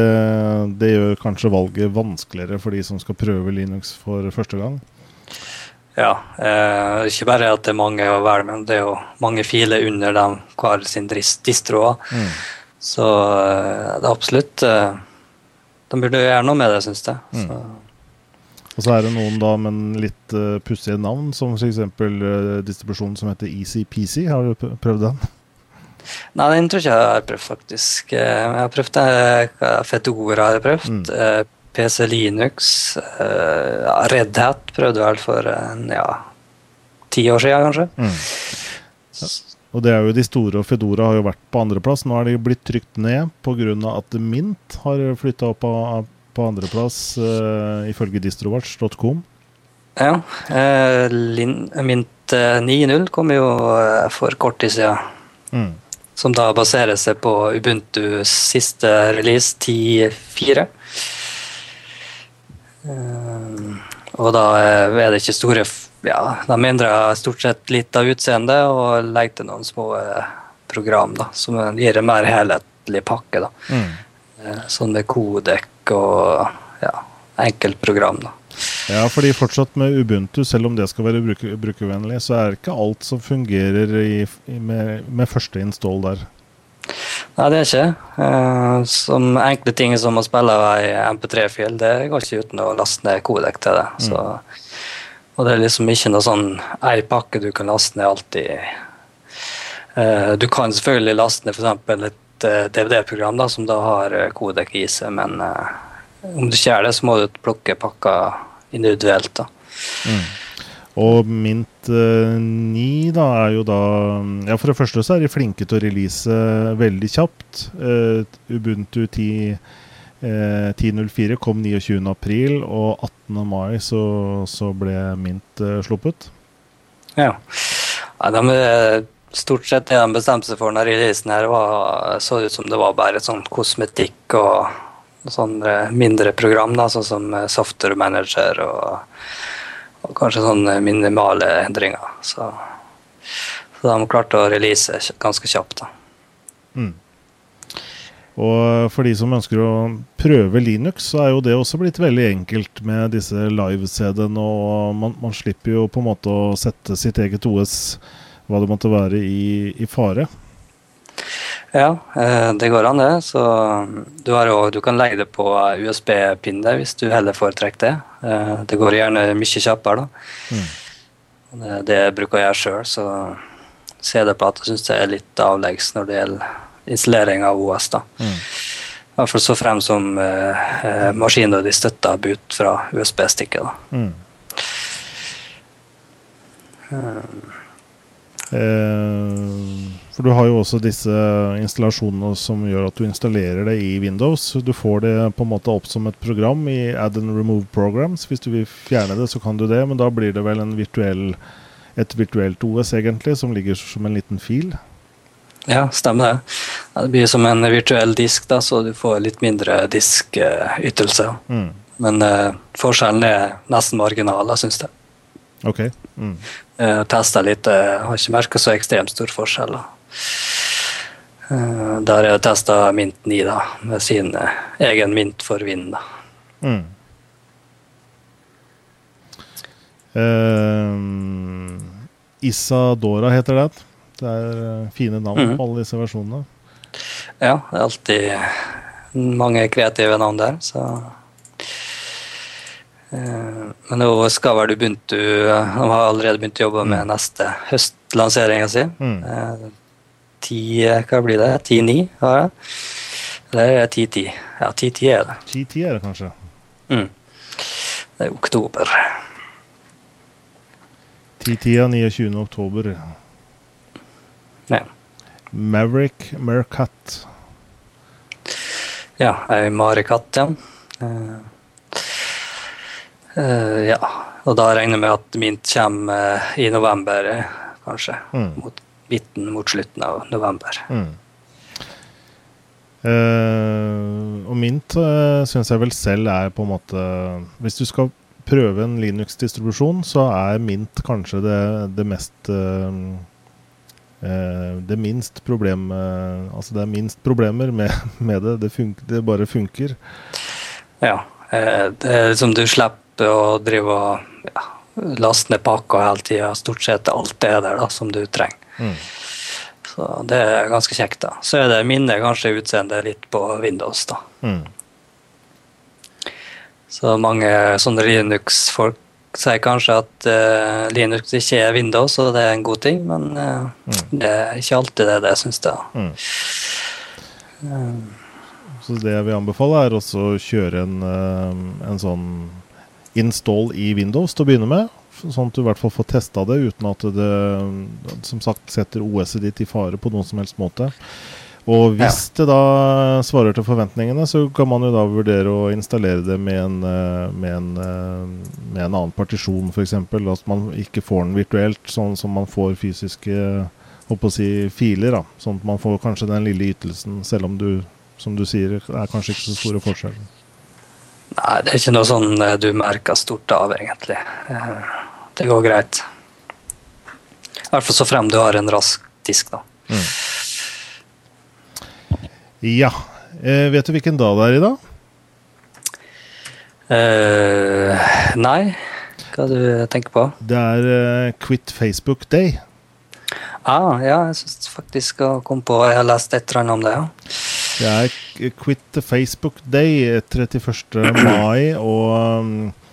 det gjør kanskje valget vanskeligere for de som skal prøve Linux for første gang. Ja. Eh, ikke bare at det er mange å velge men det er jo mange filer under dem hver sin distro. Mm. Så eh, det er absolutt eh, De burde gjøre noe med det, syns jeg. Mm. Så. Og så er det noen da med en litt uh, pussige navn, som f.eks. Uh, distribusjonen som heter EasyPC. Har du prøvd den? Nei, den tror ikke jeg har prøvd, faktisk. Jeg har prøvd det. Fedora har jeg prøvd. Mm. PC Linux. Uh, Red Hat prøvde vel for en, ja, ti år siden, kanskje. Mm. Ja. Og det er jo de store, og Fedora har jo vært på andreplass. Nå er de blitt trykt ned pga. at Mint har flytta opp på, på andreplass, uh, ifølge distrowatch.com. Ja. Uh, Mint 9.0 kom jo for kort tid siden. Mm. Som da baserer seg på Ubuntus siste release 10.4. Uh, og da er det ikke store Ja, de endrer stort sett litt av utseendet og legger til noen små program da, som gir en mer helhetlig pakke. da. Mm. Sånn med kodek og ja, enkeltprogram. da. Ja, fordi fortsatt med Ubuntu, selv om det skal være bruker, brukervennlig, så er det ikke alt som fungerer i, med, med, første install der. Nei, det er ikke. Uh, som enkle ting som å spille ei MP3-fil, det går ikke uten å laste ned kodek til det. Mm. Så, og det er liksom ikke noe sånn ei pakke du kan laste ned alltid. Uh, du kan selvfølgelig laste ned f.eks. et uh, DVD-program som da har kodek i seg, men om du ikke gjør det, så må du plukke pakka individuelt. da. Mm. Og Mint uh, 9 da er jo da Ja, For det første så er de flinke til å release veldig kjapt. Uh, Ubuntu 10, uh, 10.04 kom 29.4, og 18. mai så, så ble Mint uh, sluppet. Ja. ja de, stort sett det de bestemte seg for når releasen her, var, så ut som det var bare sånn kosmetikk og sånne mindre program, da, sånn som software manager og, og kanskje sånne minimale endringer. Så, så de klarte å release ganske kjapt. da. Mm. Og for de som ønsker å prøve Linux, så er jo det også blitt veldig enkelt med disse live-CD-ene. og man, man, slipper jo på en måte å sette sitt eget OS, hva det måtte være, i, i fare. Ja, eh, det går an, det. Så du, også, du kan legge det på USB-pinne hvis du heller foretrekker det. Eh, det går gjerne mye kjappere, da. Mm. Det, det jeg bruker jeg sjøl, så CD-plate syns jeg er litt avleggs når det gjelder installering av OS. da. Mm. I hvert fall så frem som eh, eh maskiner de støtter boot fra USB-stikket. da. Mm. Um. Eh, for du har jo også disse installasjonene som gjør at du installerer det i Windows. Du får det på en måte opp som et program i Add and Remove Programs. Hvis du vil fjerne det, så kan du det, men da blir det vel virtuell, et virtuelt OS egentlig, som ligger som en liten fil. Ja, stemmer det. Det blir som en virtuell disk, da, så du får litt mindre diskytelse. Mm. Men uh, forskjellen er nesten marginal, syns jeg. Ok. Mm. Uh, Testa litt, uh, har ikke merka så ekstremt stor forskjell. Uh, der har jeg testa Mint 9 da, med sin uh, egen Mint for vind. da. Mm. Uh, Isadora heter det. Det er fine navn mm. på alle disse versjonene. Ja, det er alltid mange kreative navn der, så uh, men nå skal vel Ubuntu De har allerede begynt å jobbe med mm. neste høstlansering si. Mm. Eh, ti, hva blir det? 10-9 har jeg. Eller er det 10-10? Ja, 10-10 er det. 10-10 er det kanskje. Mm. Det er oktober. 10-10 av 29. oktober. Ja. Maverick Mercat. Ja, ei marekatt, ja. Uh, Uh, ja, og da regner jeg med at Mint kommer i november, kanskje. Mm. Mot midten mot slutten av november. Mm. Uh, og Mint uh, syns jeg vel selv er på en måte Hvis du skal prøve en Linux-distribusjon, så er Mint kanskje det, det mest det minst problem Altså det er minst problemer med, [LAUGHS] med det. Det, det, bare funker. Ja. det er liksom du slipper å drive og ja, laste ned pakker hele tida. Stort sett alt er der da, som du trenger. Mm. Så det er ganske kjekt. da. Så er det minner kanskje utseendet litt på Windows, da. Mm. Så mange sånne Linux-folk sier kanskje at uh, Linux ikke er Windows, og det er en god ting, men uh, mm. det er ikke alltid det, det syns jeg. Mm. Um, så det jeg vil anbefale, er også å kjøre en, en sånn install i Windows til å begynne med. Sånn at du i hvert fall får testa det uten at det som sagt setter OS-et ditt i fare på noen som helst måte. Og hvis ja. det da svarer til forventningene, så kan man jo da vurdere å installere det med en, eh, med en, eh, med en annen partisjon, f.eks. At man ikke får den virtuelt, sånn som man får fysiske å si, filer. da Sånn at man får kanskje den lille ytelsen, selv om du, som du sier, er kanskje ikke så store forskjeller. Nei, det er ikke noe sånn eh, du merker stort av, egentlig. Eh, det går greit. I hvert fall så frem du har en rask disk, da. Mm. Ja. Eh, vet du hvilken dag det er i dag? Uh, nei. Hva du tenker på? Det er uh, Quit Facebook Day. Ah, ja, jeg syns faktisk jeg komme på Jeg har lest et eller annet om det. ja. Det er Quit Facebook Day 31. mai, og uh,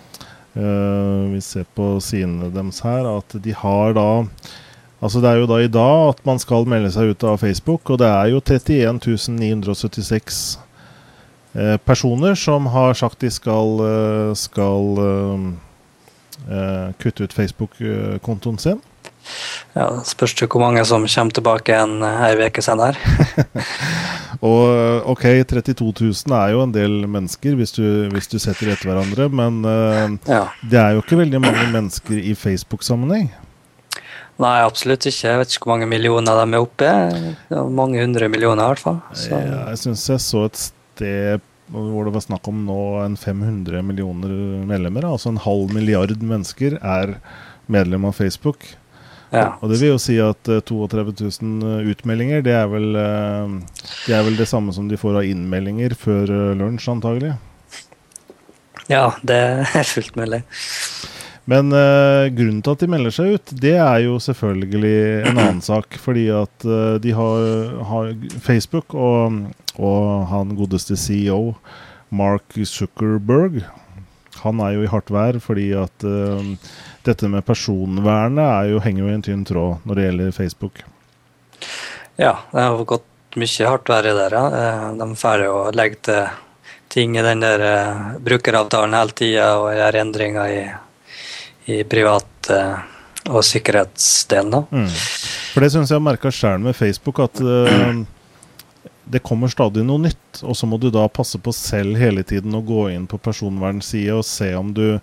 vi ser på sidene deres her at de har da Altså Det er jo da i dag at man skal melde seg ut av Facebook, og det er jo 31 976 eh, personer som har sagt de skal, eh, skal eh, kutte ut Facebook-kontoen sin. Ja, Spørs det hvor mange som kommer tilbake en ei uke senere. [LAUGHS] og ok, 32 000 er jo en del mennesker hvis du, hvis du setter etter hverandre, men uh, ja. det er jo ikke veldig mange mennesker i Facebook-sammenheng. Nei, absolutt ikke. Jeg vet ikke hvor mange millioner de er oppe i. Mange hundre millioner, i hvert fall. Så. Jeg syns jeg så et sted hvor det var snakk om nå en 500 millioner medlemmer. Altså en halv milliard mennesker er medlem av Facebook. Ja. Og det vil jo si at 32 eh, 000 eh, utmeldinger, det er, vel, eh, det er vel det samme som de får av innmeldinger før lunsj, antagelig? Ja, det er fullt mulig. Men uh, grunnen til at de melder seg ut, det er jo selvfølgelig en annen sak. Fordi at uh, de har, har Facebook og, og, han godeste CEO, Mark Zuckerberg, han er jo i hardt vær fordi at uh, dette med personvernet jo, henger jo i en tynn tråd når det gjelder Facebook. Ja, det har gått mye hardt verre der. Ja. De får jo legge til ting i den der brukeravtalen hele tida og gjøre endringer i i privat uh, og sikkerhetsdelen. da. Mm. For det syns jeg har merka sjøl med Facebook, at uh, det kommer stadig noe nytt. Og så må du da passe på selv hele tiden å gå inn på personvernsida og se om du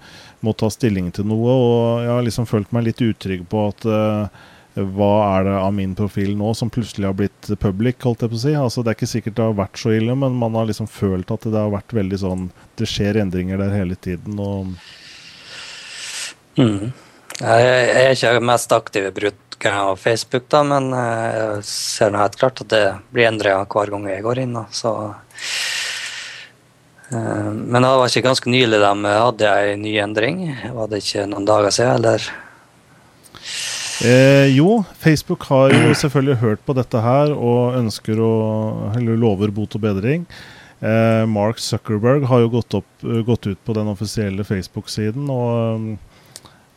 må ta stilling til noe. Og jeg har liksom følt meg litt utrygg på at uh, hva er det av min profil nå som plutselig har blitt public, holdt jeg på å si. Altså, det er ikke sikkert det har vært så ille, men man har liksom følt at det har vært veldig sånn Det skjer endringer der hele tiden. og Mm. Jeg er ikke mest aktiv i bruker av Facebook, da, men eh, jeg ser nå helt klart at det blir endra hver gang jeg går inn. Da, så. Eh, men det var ikke ganske nylig de hadde en ny endring? Var det ikke noen dager siden, eller? Eh, jo, Facebook har jo [CLEARS THROAT] selvfølgelig hørt på dette her og ønsker å eller lover bot og bedring. Eh, Mark Zuckerberg har jo gått, opp, gått ut på den offisielle Facebook-siden og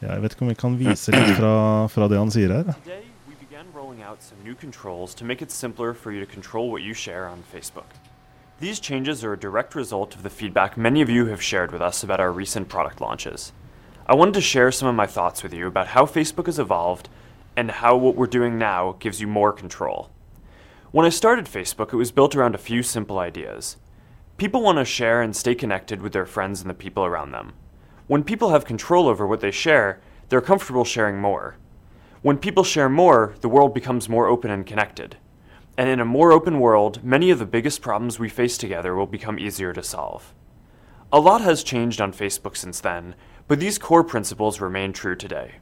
Jeg vet ikke om vi kan vise litt fra, fra det han sier her. new controls to make it simpler for you to control what you share on Facebook. These changes are a direct result of the feedback many of you have shared with us about our recent product launches. I wanted to share some of my thoughts with you about how Facebook has evolved and how what we're doing now gives you more control. When I started Facebook, it was built around a few simple ideas. People want to share and stay connected with their friends and the people around them. When people have control over what they share, they're comfortable sharing more. When people share more, the world becomes more open and connected. And in a more open world, many of the biggest problems we face together will become easier to solve. A lot has changed on Facebook since then, but these core principles remain true today.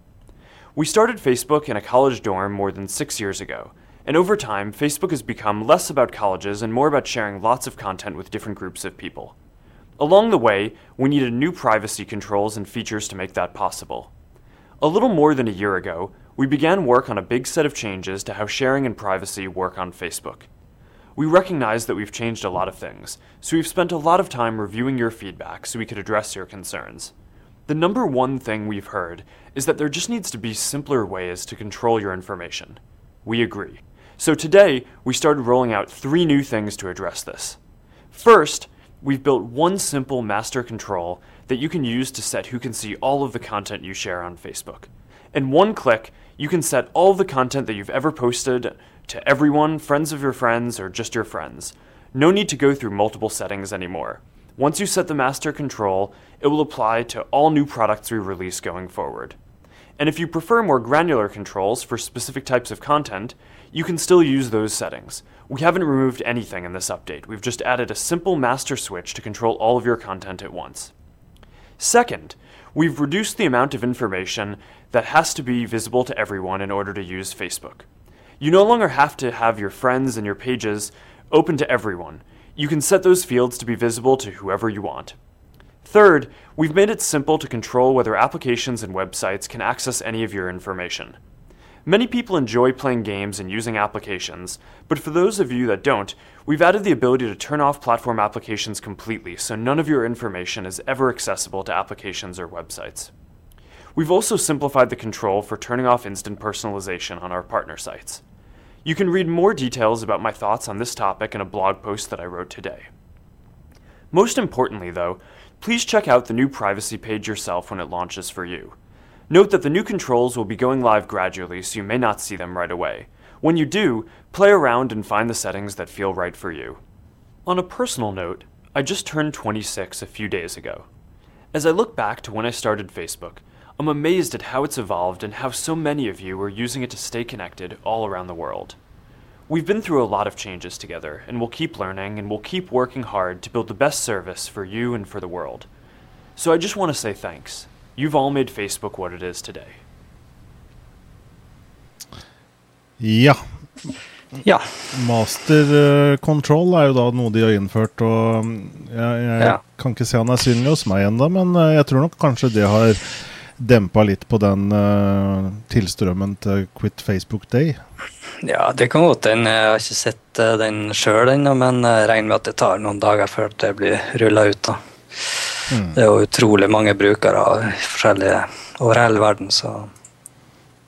We started Facebook in a college dorm more than six years ago, and over time, Facebook has become less about colleges and more about sharing lots of content with different groups of people. Along the way, we needed new privacy controls and features to make that possible. A little more than a year ago, we began work on a big set of changes to how sharing and privacy work on Facebook. We recognize that we've changed a lot of things, so we've spent a lot of time reviewing your feedback so we could address your concerns. The number one thing we've heard is that there just needs to be simpler ways to control your information. We agree. So today, we started rolling out three new things to address this. First, We've built one simple master control that you can use to set who can see all of the content you share on Facebook. In one click, you can set all the content that you've ever posted to everyone, friends of your friends, or just your friends. No need to go through multiple settings anymore. Once you set the master control, it will apply to all new products we release going forward. And if you prefer more granular controls for specific types of content, you can still use those settings. We haven't removed anything in this update, we've just added a simple master switch to control all of your content at once. Second, we've reduced the amount of information that has to be visible to everyone in order to use Facebook. You no longer have to have your friends and your pages open to everyone. You can set those fields to be visible to whoever you want. Third, we've made it simple to control whether applications and websites can access any of your information. Many people enjoy playing games and using applications, but for those of you that don't, we've added the ability to turn off platform applications completely so none of your information is ever accessible to applications or websites. We've also simplified the control for turning off instant personalization on our partner sites. You can read more details about my thoughts on this topic in a blog post that I wrote today. Most importantly, though, please check out the new privacy page yourself when it launches for you. Note that the new controls will be going live gradually, so you may not see them right away. When you do, play around and find the settings that feel right for you. On a personal note, I just turned 26 a few days ago. As I look back to when I started Facebook, I'm amazed at how it's evolved and how so many of you are using it to stay connected all around the world. We've been through a lot of changes together, and we'll keep learning and we'll keep working hard to build the best service for you and for the world. So I just want to say thanks. You've all made Facebook what it is today. Ja. Ja. Master eh, control er jo da noe de har innført, og mm, jeg, jeg Ja. kan ikke se han er synlig hos meg ennå, men eh, jeg tror nok kanskje det har dempa litt på den uh, tilstrømmen til Quit Facebook Day. ja, det kan godt hende. Jeg har ikke sett den sjøl ennå, men jeg regner med at det tar noen dager før det blir rulla ut. da. Mm. Det er jo utrolig mange brukere forskjellige over hele verden, så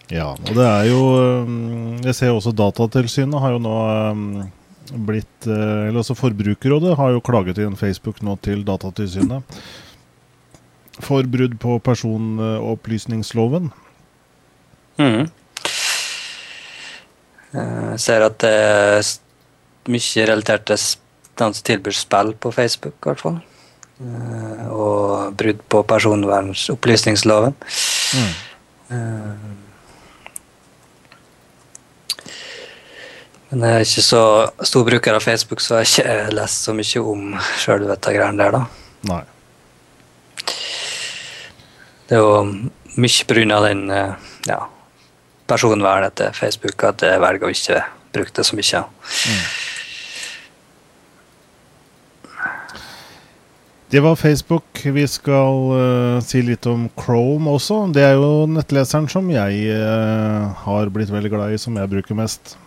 Ja, og det er jo mm, Jeg ser også Datatilsynet har jo nå mm, blitt eh, Eller også Forbrukerrådet har jo klaget inn Facebook nå til Datatilsynet for brudd på personopplysningsloven. Mhm. Jeg ser at det er mye relatert til de som tilbyr spill på Facebook, i hvert fall. Eh, Og brudd på personvernopplysningsloven. Mm. Men jeg er ikke så stor bruker av Facebook, så jeg har ikke lest så mye om sjøl dette greiene der, da. Nei. Det er jo mye pga. den eh, ja, personvernet til Facebook at jeg velger å ikke bruke det så mye. Det var Facebook. Vi skal uh, si litt om Chrome også. Det er jo nettleseren som jeg uh, har blitt veldig glad i, som jeg bruker mest.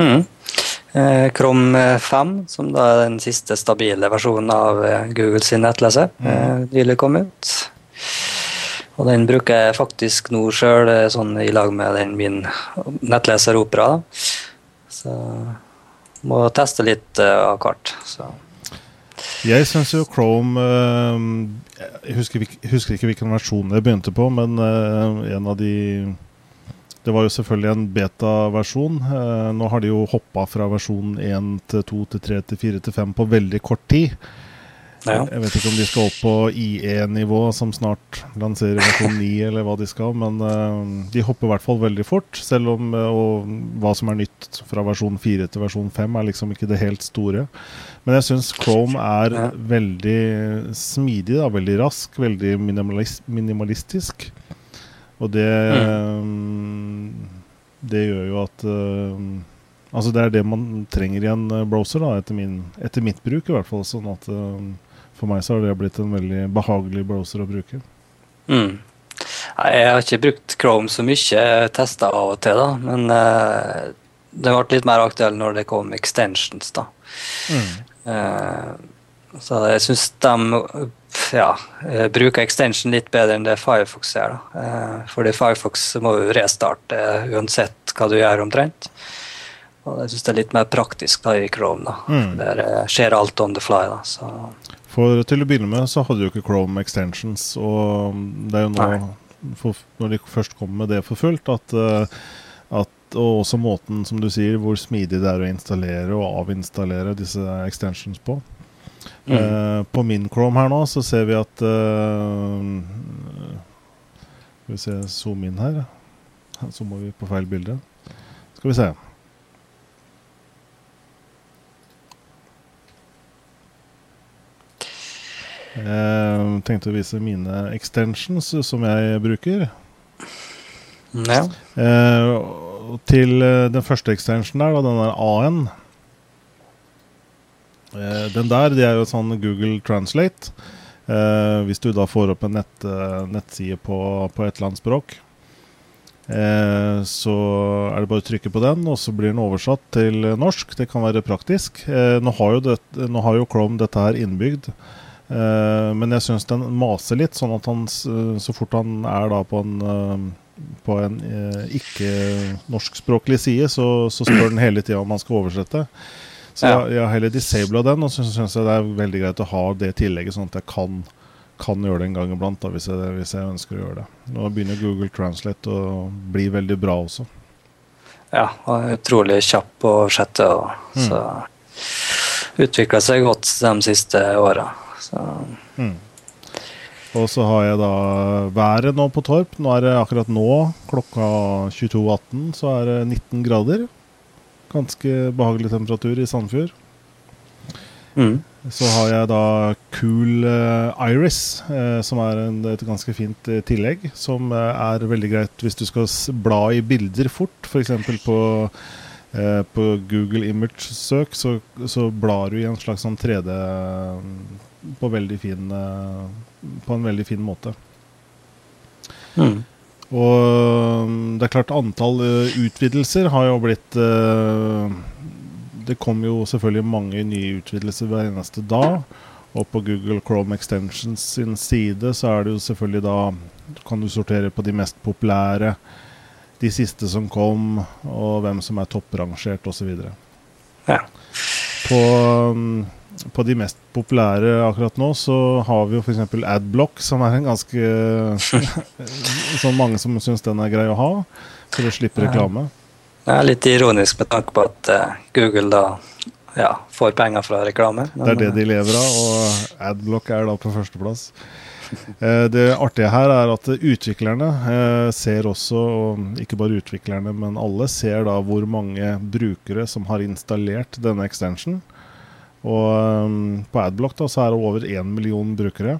Mm. Eh, Chrome 5, som da er den siste stabile versjonen av eh, Google sin nettleser, eh, nylig kom ut. Og den bruker jeg faktisk nå sjøl, sånn i lag med den min nettleser Opera. Så må teste litt uh, av hvert. Så. Jeg syns jo Chrome eh, Jeg husker, husker ikke hvilken versjon jeg begynte på, men eh, en av de Det var jo selvfølgelig en beta-versjon. Eh, nå har de jo hoppa fra versjon 1 til 2 til 3 til 4 til 5 på veldig kort tid. Ja. Jeg vet ikke om de skal opp på IE-nivå, som snart lanserer versjon 9, eller hva de skal, men uh, de hopper i hvert fall veldig fort. Selv om uh, og hva som er nytt fra versjon 4 til versjon 5, er liksom ikke det helt store. Men jeg syns Chrome er Ja. veldig smidig, da, veldig rask, veldig minimalis minimalistisk. Og det Det gjør jo at uh, Altså det er det man trenger i en browser, da, etter, min, etter mitt bruk i hvert fall. Sånn at eh, for meg så har det blitt en veldig behagelig browser å bruke. Mm. Jeg har ikke brukt Chrome så mye, testa av og til, da, men uh, det ble litt mer aktuell når det kom extensions. da. Eh, så jeg syns de ja, eh, bruker extension litt bedre enn det Firefox gjør. da. Eh, fordi Firefox må jo restarte uansett hva du gjør, omtrent. Og jeg syns det er litt mer praktisk da i Chrome. da. Mm. Der skjer alt on the fly. da, så... For til å begynne med så hadde jo ikke Chrome extensions, og det er jo nå, for, når de først kommer med det for fullt, at, eh, at og også måten, som du sier, hvor smidig det er å installere og avinstallere disse extensions på. Mm. Eh, på min Chrome her nå så ser vi at eh, Skal vi se, zoome inn her. Så må vi på feil bilde. Skal vi se. Jeg tenkte å vise mine extensions som jeg bruker. Ja. Eh, til eh, den første extensionen der, den der A-en. Eh, den der, det er jo sånn Google Translate. Eh, hvis du da får opp en nett, eh, nettside på, på, et eller annet språk, eh, så er det bare å trykke på den, og så blir den oversatt til norsk. Det kan være praktisk. Nå har, det, nå, har jo Chrome dette her innbygd. Uh, men jeg syns den maser litt, sånn at han så fort han er da på en, uh, på en ikke-norskspråklig side, så, så, spør den hele tida om han skal oversette. Så ja. jeg, har heller disabla den, og så syns jeg det er veldig greit å ha det tillegget, sånn at jeg kan, kan gjøre det en gang iblant da, hvis, jeg, hvis jeg ønsker å gjøre det. Nå begynner Google Translate å bli veldig bra også. Ja, og utrolig kjapp å oversette, og mm. så utvikla seg godt de siste åra. Mm. Og så har jeg da været nå på Torp. Nå er det akkurat nå, klokka 22.18, så er det 19 grader. Ganske behagelig temperatur i Sandfjord. Mm. Så har jeg da Cool uh, Iris, uh, som er en, et ganske fint uh, tillegg. Som er veldig greit hvis du skal bla i bilder fort, f.eks. på på Google Image-søk, så, så, blar du i en slags sånn 3D på, fin, eh, på en veldig fin måte. Mm. Og mm, det er klart antall uh, utvidelser har jo blitt uh, Det kommer jo selvfølgelig mange nye utvidelser hver eneste dag. Og på Google Chrome Extensions sin side så er det jo selvfølgelig da Kan du sortere på de mest populære, de siste som kom, og hvem som er topprangert osv. Ja. På um, på de mest populære akkurat nå, så har vi jo f.eks. Adblock, som er en ganske [LAUGHS] Sånn mange som syns den er grei å ha, for å slippe reklame. Det er litt ironisk med tanke på at uh, Google da ja, får penger fra reklame. Det er det de lever av, og Adblock er da på førsteplass. Uh, det artige her er at utviklerne ser også, og ikke bare utviklerne, men alle ser da hvor mange brukere som har installert denne extension. Og um, på Adblock da, så er det over én million brukere.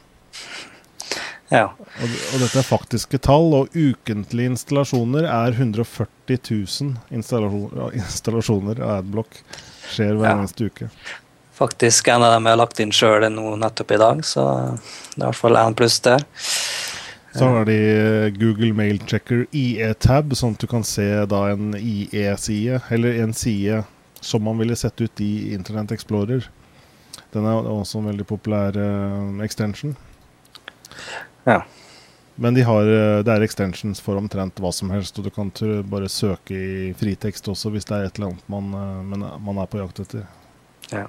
Ja. Og, og, dette er faktiske tall, og ukentlige installasjoner er 140 000 installasjoner, installasjoner av Adblock. Skjer hver ja. eneste uke. Faktisk en av dem jeg har lagt inn sjøl nå nettopp i dag, så det er i hvert fall én pluss der. Så har de Google Mail Checker IE-tab, sånn at du kan se da en IE-side, eller en side som man ville sett ut i Internett Explorer. Den er også en veldig populær uh, extension. Ja. Men de har, uh, det er extensions for omtrent hva som helst, og du kan bare søke i fritekst også hvis det er et eller annet man, uh, man er på jakt etter. Ja.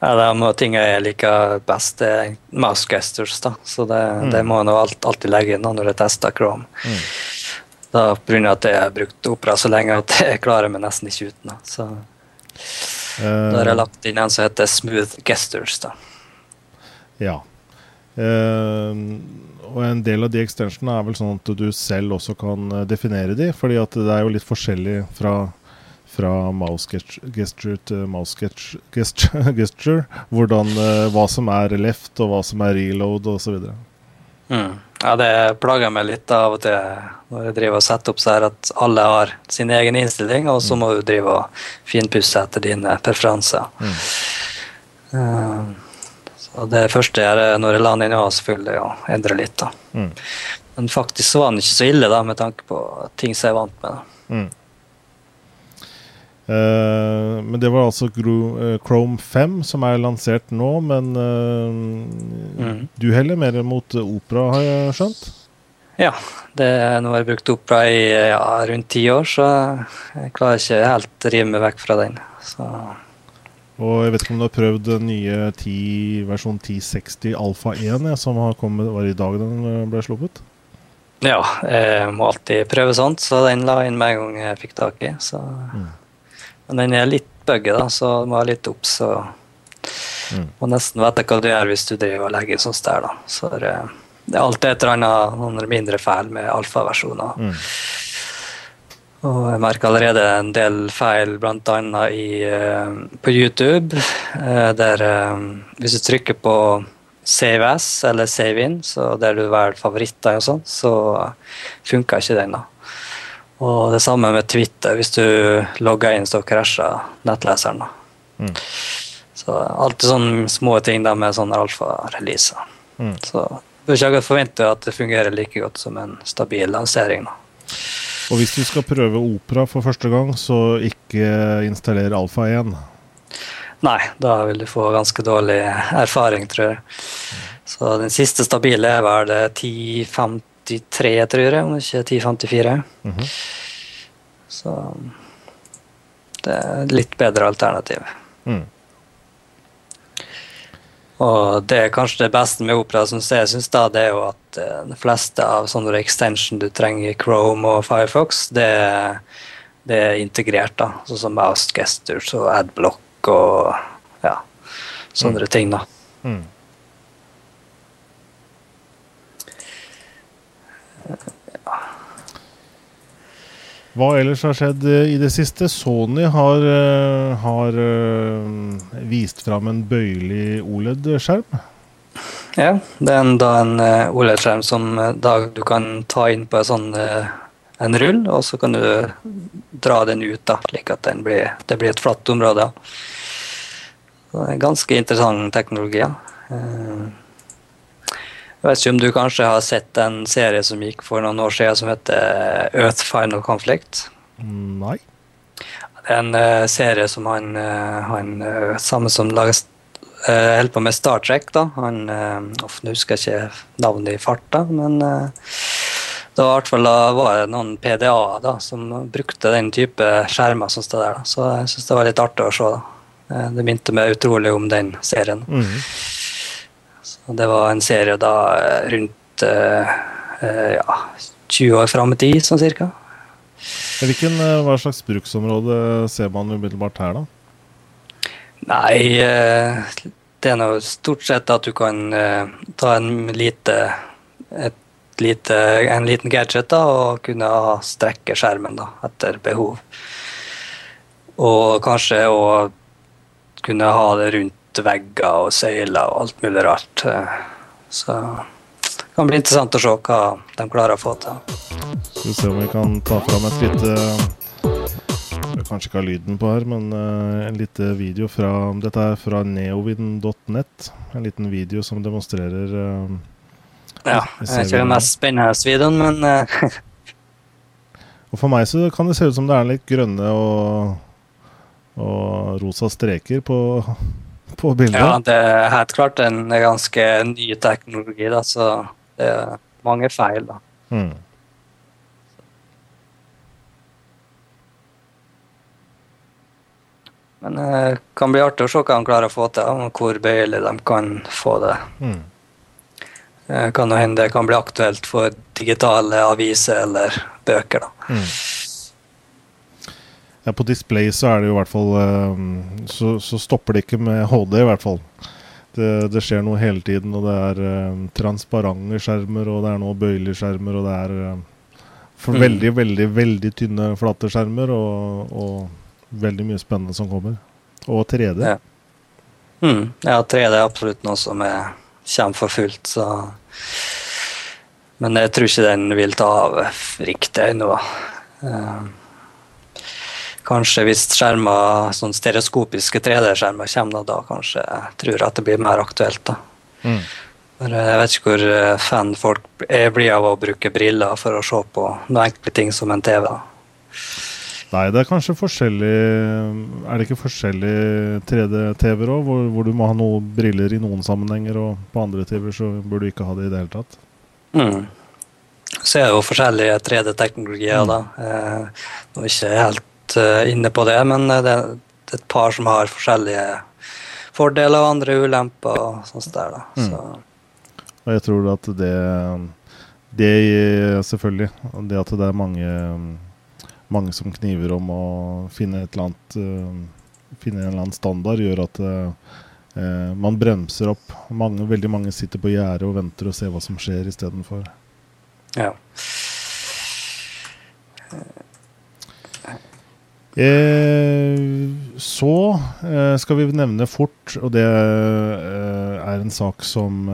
ja det er noe ting jeg liker best, det er mouse gestures, da. Så det, mm. det må jeg alt, alltid legge inn når jeg tester Chrome. Mm. Da Pga. at jeg har brukt Opera så lenge at jeg klarer meg nesten ikke uten. Så da har jeg lagt inn en som heter Smooth Gestures. da. Ja. Uh, og en del av de extensionene er vel sånn at du selv også kan eh, definere de, fordi at det er jo litt forskjellig fra, fra mouse gesture til mouse gesture, [LAUGHS] gesture hvordan, uh, hva som er left, og hva som er reload, osv. Mm. Ja, det plager meg litt av og til når jeg driver og setter opp så her at alle har sin egen innstilling, og så mm. må du drive og finpusse etter dine preferanser. Mm. Uh, så det første jeg gjør når jeg lander inn, i er selvfølgelig å endre litt. da. Mm. Men faktisk så var den ikke så ille, da, med tanke på ting som jeg er vant med. da. Mm. Uh, men det var altså uh, Chrome 5 som er lansert nå, men uh, mm. du heller mer mot Opera, har jeg skjønt? Ja, det, nå har jeg brukt Opera i ja, rundt ti år, så jeg klarer ikke helt å rive meg vekk fra den. Så. Og jeg vet ikke om du har prøvd den nye 10, versjon 1060 Alfa 1, ja, som har kommet, var i dag den ble sluppet? Ja, jeg må alltid prøve sånt, så den la inn med en gang jeg fikk tak i. så... Mm. Men den er litt buggy, da, så du må være litt obs. Og mm. må nesten vite hva du gjør hvis du driver og legger sånn der. da. Så det, det er alltid et eller annet noen mindre feil med alfaversjoner. Mm. Og jeg merker allerede en del feil bl.a. Uh, på YouTube, uh, der uh, hvis du trykker på Save As eller Save In, så der du velger favoritter og sånn, så funker ikke den. da. Og det samme med Twitter. Hvis du logger inn, så krasjer nettleseren. Mm. Så alltid sånne små ting der med sånne alfa-releaser. Mm. Så bør ikke forvente at det fungerer like godt som en stabil lansering. da. Og hvis du skal prøve Opera for første gang, så ikke installer Alfa 1. Nei, da vil du få ganske dårlig erfaring, tror jeg. Så den siste stabile er vel 1053, tror jeg, om ikke 1054. Mm -hmm. Så det er litt bedre alternativ. Mm. Og det er kanskje det beste med Opera, som jeg syns, da, det er jo at uh, de fleste av sånne extension du trenger i Chrome og Firefox, det, det er integrert, da. Sånn som Mouse Gestures og Adblock og ja, sånne mm. ting, da. Mm. Hva ellers har skjedd eh, i det siste? Sony har, eh, har eh, vist fram en bøyelig OLED-skjerm. Ja, det er da en OLED-skjerm som da du kan ta inn på en sånn en rull, og så kan du dra den ut, da, slik at blir, det blir et flatt område. Ganske interessant teknologi. Ja. Jeg vet ikke om du kanskje har sett en serie som gikk for noen år siden som heter Earth Final Conflict? Nei. Det er en uh, serie som han, uh, han uh, samme som lager holder på med Star Trek. da. Han, Nå husker jeg ikke navnet i farta, men det var i hvert fall noen PDA da, som brukte den type skjermer som står der. Da. Så jeg syns det var litt artig å se. da. Det minte meg utrolig om den serien. Mm -hmm. Og det var en serie da eh, rundt uh, ja, 20 år fram i tid, sånn cirka. Hvilken, hva slags bruksområde ser man umiddelbart her, da? Nei, det er nå stort sett at du kan ta en lite, lite, en liten gadget da, og kunne strekke skjermen da, etter behov. Og kanskje å kunne ha det rundt vegger og søyler og alt mulig rart. Så det kan bli interessant å se hva de klarer å få til. Skal vi se om vi kan ta fram et lite Jeg kanskje ikke har lyden på her, men uh, en liten video fra Dette er fra neovind.net. En liten video som demonstrerer uh, Ja. Jeg er ikke den mest spennende videoen, men [LAUGHS] Og for meg så kan det se ut som det er litt grønne og, og rosa streker på på bildet? Ja, det er helt klart en ganske ny teknologi, da, så det er mange feil. da. Mm. Men det eh, kan bli artig å se hva de klarer å få til, og hvor bøyelig de kan få det. Mm. Eh, kan hende det kan bli aktuelt for digitale aviser eller bøker. da. Mm. Ja, på display så er det jo i hvert fall eh, så, så, stopper det ikke med HD, i hvert fall. Det, det skjer noe hele tiden, og det er uh, transparente skjermer, og det er noe bøyelige skjermer, og det er uh, for mm. veldig, veldig, veldig tynne, flate skjermer, og, og, veldig mye spennende som kommer. Og 3D. Ja, mm. ja 3D er absolutt noe som er, kommer for fullt, så Men jeg tror ikke den vil ta av riktig ennå. Uh, Kanskje hvis skjermer, sånn stereoskopiske 3D-skjermer kommer, da kanskje jeg tror at det blir mer aktuelt. da. Mm. Jeg vet ikke hvor eh, fan folk blir av å bruke briller for å se på noen enkle ting som en TV. Nei, det er kanskje forskjellig Er det ikke forskjellige 3D-TV-er òg, hvor, hvor, du må ha noen briller i noen sammenhenger, og på andre TV-er så burde du ikke ha det i det hele tatt? Mm. Så er det jo forskjellige 3D-teknologier, mm. da. Eh, er ikke helt uh, inne på det, men det, det, er et par som har forskjellige fordeler og andre ulemper. og sånt der da. Mm. Så. Og jeg tror at det, det Selvfølgelig. Det at det er mange, mange som kniver om å finne et eller annet uh, finne en eller annen standard, gjør at eh, man bremser opp. Mange, veldig mange sitter på gjerdet og venter og ser hva som skjer istedenfor. Ja. Eh, så eh, skal vi nevne fort, og det eh, er en sak som,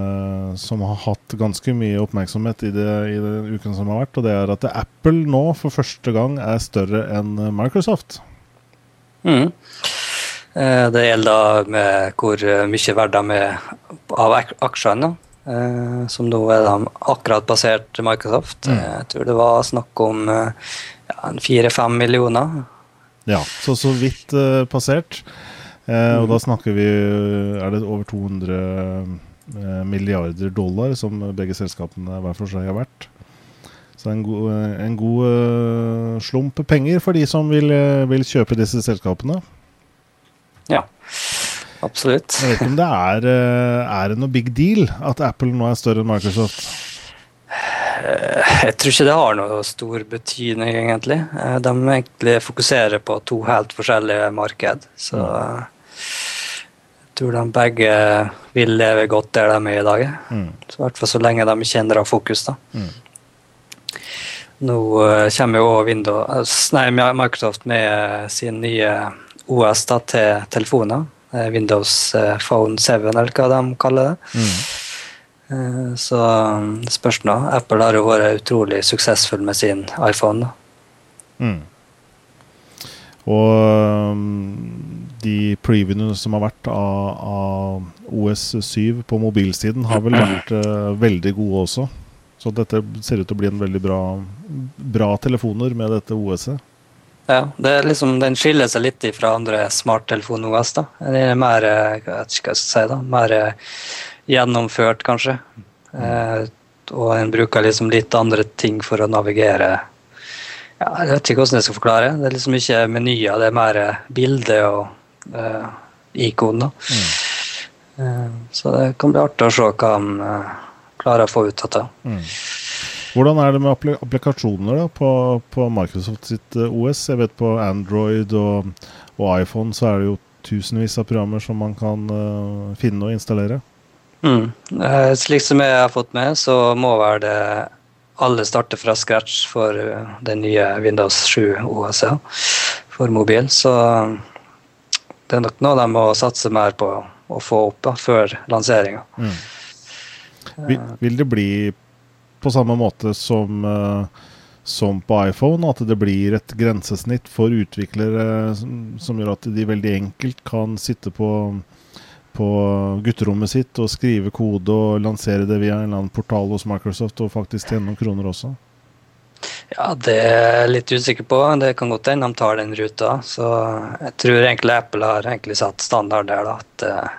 som, har hatt ganske mye oppmerksomhet i, det, i den uken som har vært, og det er at Apple nå for første gang er større enn Microsoft. Mm. Eh, det gjelder da med hvor mye verdt de er av aksjene. Eh, som nå er de akkurat basert Microsoft. Mm. Jeg tror det var snakk om ja, fire-fem millioner. Ja, så så vidt uh, passert. Uh, og da snakker vi Er det over 200 uh, milliarder dollar som begge selskapene hver for seg har vært. Så en god, en god slump penger for de som vil, vil, kjøpe disse selskapene. Ja, absolutt. Jeg vet ikke om det er, er det noe big deal at Apple nå er større enn Microsoft? Eh, jeg tror ikke det har noe stor betydning, egentlig. Eh, de egentlig fokuserer på to helt forskjellige marked. Så mm. jeg tror de begge vil leve godt der de er i dag. Mm. Så I hvert fall så lenge de ikke endrer fokus. da. Mm. Nå eh, kommer jo Windows, nei, Microsoft med sin nye OS da, til telefoner. Windows Phone 7, eller hva de kaller det. Mm. Eh, så um, spørs nå. Apple har jo vært utrolig suksessfull med sin iPhone. Mm. Og um, de previewene som har vært av, av OS7 på mobilsiden, har vel vært uh, veldig gode også. Så dette ser ut til å bli en veldig bra, bra telefoner med dette OS-et. Ja, det liksom, den skiller seg litt fra andre smarttelefon-OS. Den er mer, eh, jeg vet ikke hva jeg skal si da, mer gjennomført, kanskje. Eh, og en bruker liksom litt andre ting for å navigere. Ja, jeg vet ikke hvordan jeg skal forklare. Det er liksom ikke menyer, det er mer bilde og eh, ikoner. Mm. Eh, så det kan bli artig å se hva han eh, klarer å få ut av det. Mm. Hvordan er det med applikasjoner da, på, på, Microsoft sitt eh, OS? Jeg vet På Android og, og iPhone så er det jo tusenvis av programmer som man kan uh, finne og installere. Mm. Eh, slik som jeg har fått med, så må vel det alle starte fra scratch for eh, den nye Windows 7 OS for mobil. Så det er nok noe de må satse mer på å få opp da, før lanseringa. Mm. Vil, vil, det bli på samme måte som, uh, som på iPhone, at det blir et grensesnitt for utviklere som, som gjør at de veldig enkelt kan sitte på på gutterommet sitt og skrive kode og lansere det via en eller annen portal hos Microsoft og faktisk tjene noen kroner også? Ja, det er jeg litt usikker på. Det kan godt hende de tar den ruta. Så jeg tror egentlig Apple har egentlig satt standard der, da. At eh,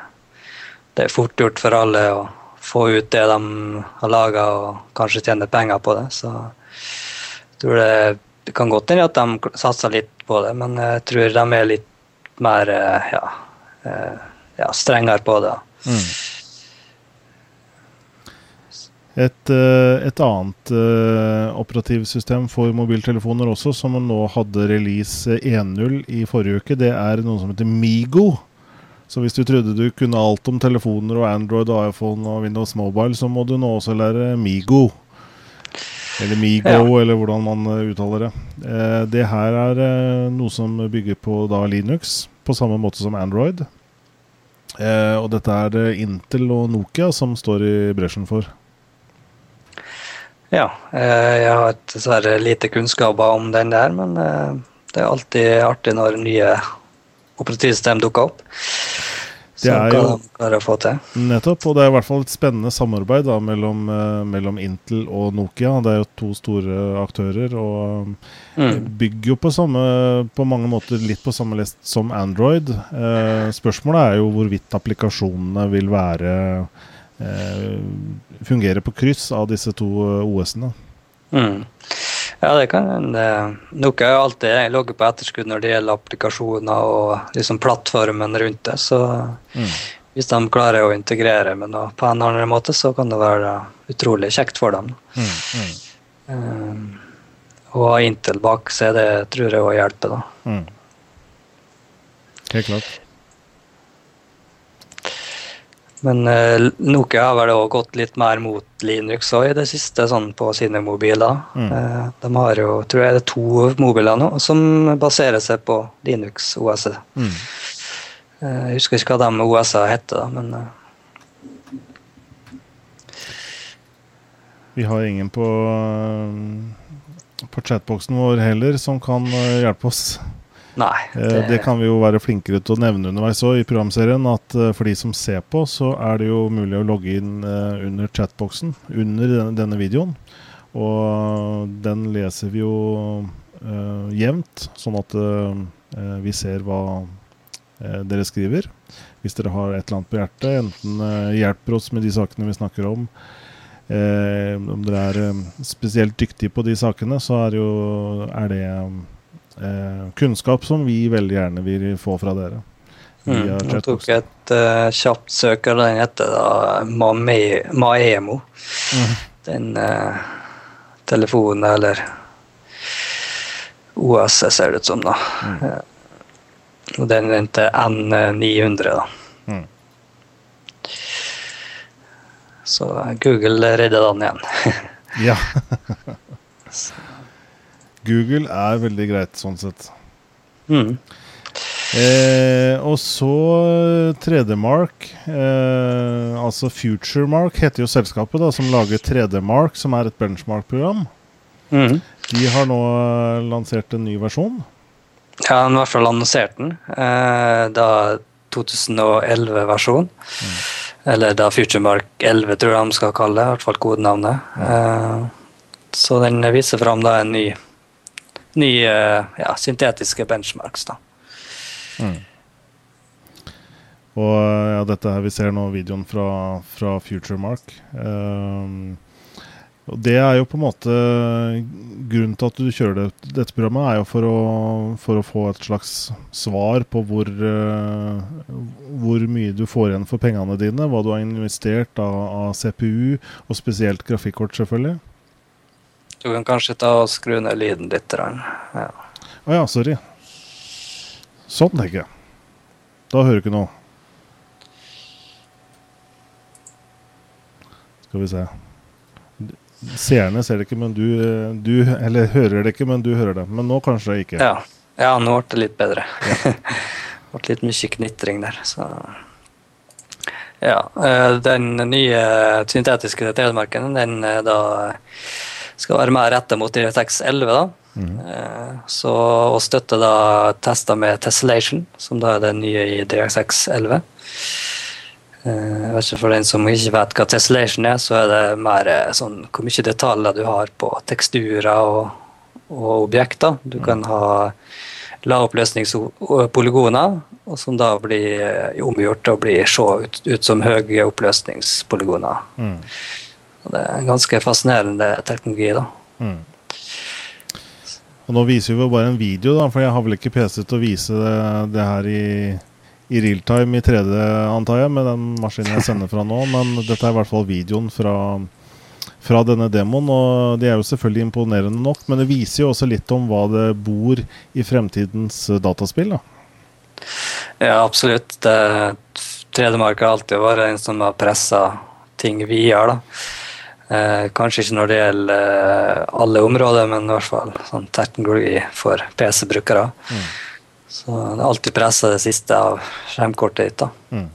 det er fort gjort for alle å få ut det de har laga, og kanskje tjene penger på det. Så jeg tror det, kan godt hende at de satser litt på det, men jeg tror de er litt mer eh, ja, eh, ja, strengere på det. Mm. Et, eh, et, annet uh, operativsystem for mobiltelefoner også, som nå hadde release 1.0 i forrige uke, det er noe som heter Migo. Så hvis du trodde du kunne alt om telefoner og Android og iPhone og Windows Mobile, så må du nå også lære Migo. Eller Migo, ja. eller hvordan man eh, uttaler det. Det her er noe som bygger på da Linux, på samme måte som Android. Eh, og dette er det Intel og Nokia som står i bresjen for. Ja, eh, jeg har dessverre lite kunnskaper om den der, men eh, det er alltid artig når nye operativsystem dukker opp. Det er jo nettopp, og det er i hvert fall et spennende samarbeid da, mellom, uh, mellom, Intel og Nokia. Det er jo to store aktører og mm. bygger jo på, samme, på mange måter litt på samme lest som Android. Eh, spørsmålet er jo hvorvidt applikasjonene vil være eh, fungere på kryss av disse to OS-ene. Mm. Ja, det kan hende. Noe har alltid ligget på etterskudd når det gjelder applikasjoner og liksom plattformen rundt det. Så mm. hvis de klarer å integrere med noe på en annen måte, så kan det være utrolig kjekt for dem. Mm. Mm. Um, og Intel bak seg, det tror jeg òg hjelper, da. Mm. Helt klart. Men uh, Nokia har vel òg gått litt mer mot Linux også i det siste, sånn på sine mobiler. Mm. Uh, de har jo, tror jeg det er to mobiler nå som baserer seg på Linux OS. Mm. Uh, jeg husker ikke hva de OS-ene heter, men Vi har ingen på, på chatboksen vår heller som kan hjelpe oss. Nei. Eh, det... det... kan vi jo være flinkere til å nevne underveis òg i programserien. At eh, for de som ser på, så er det jo mulig å logge inn eh, under chatboksen under denne, denne videoen. Og den leser vi jo uh, jevnt, sånn at uh, vi ser hva uh, dere skriver. Hvis dere har et eller annet på hjertet, enten hjelper oss med de sakene vi snakker om, om dere er spesielt dyktige på de sakene, så er, jo, er det eh, kunnskap som vi veldig gjerne vil få fra dere. Mm. Jeg tok et uh, kjapt søk, og den heter da Maemo. Mm. Den uh, telefonen, eller OS ser det ut som, da. Mm. Og den heter N900, da. Mm. Så Google redder den igjen. ja. [LAUGHS] Google er veldig greit sånn sett. Mm. Eh, og så 3D-Mark, eh, altså FutureMark, heter jo selskapet da, som lager 3D-Mark, som er et benchmark-program. Mm. De har nå lansert en ny versjon. Ja, de i hvert fall lansert den. Eh, da 2011-versjon. Mm. Eller da FutureMark 11, tror jeg de skal kalle det. I hvert fall kodenavnet. Mm. Eh, så den viser fram da en ny nye ja, syntetiske benchmarks. da. Mm. Og ja, dette her vi ser nå videoen fra, fra FutureMark. Um, og det er jo på en måte Grunnen til at du kjører det, dette programmet, er jo for å, for å få et slags svar på hvor, uh, hvor mye du får igjen for pengene dine. Hva du har investert av, av CPU, og spesielt grafikkort, selvfølgelig. Du kan kanskje ta og skru ned lyden litt. Å ja. Oh, ja, sorry. Sånn, tenker jeg. Da hører du ikke noe. Skal vi se. Seerne ser det ikke, men du, du, Eller hører det ikke, men du hører det. Men nå kanskje ikke. Ja, ja nå ble det litt bedre. Ja. [LAUGHS] det ble litt mye knitring der, så Ja. Eh, den nye syntetiske telemarken, den er da skal være mer retta mot DirectX 11. da. Mm. Så, og støtte da tester med Tessellation, som da er det nye i DirectX 11. Eh, jeg vet ikke For den som ikke vet hva Tessellation er, så er det mer eh, sånn hvor mye detaljer du har på teksturer og, og objekter. Du mm. kan ha lavoppløsningspolygoner, og som da blir omgjort til å bli se ut, ut som høye oppløsningspolygoner. Mm. Og det er en ganske fascinerende teknologi. da. Mm. Og Nå viser vi jo bare en video, da, for jeg har vel ikke PC til å vise det, det her i, i realtime i 3D, antar jeg, med den maskinen jeg sender fra nå. [LAUGHS] Men dette er i hvert fall videoen fra, fra denne demoen. Og de er jo selvfølgelig imponerende nok, men det viser jo også litt om hva det bor i fremtidens dataspill. da. Ja, absolutt. 3D-marka har alltid vært en som har pressa ting videre. da. Eh, kanskje ikke når det gjelder eh, alle områder, men i hvert fall sånn teknologi for PC-brukere. Mm. Så det er alltid pressa det siste av skjermkortet ditt. da. Mm.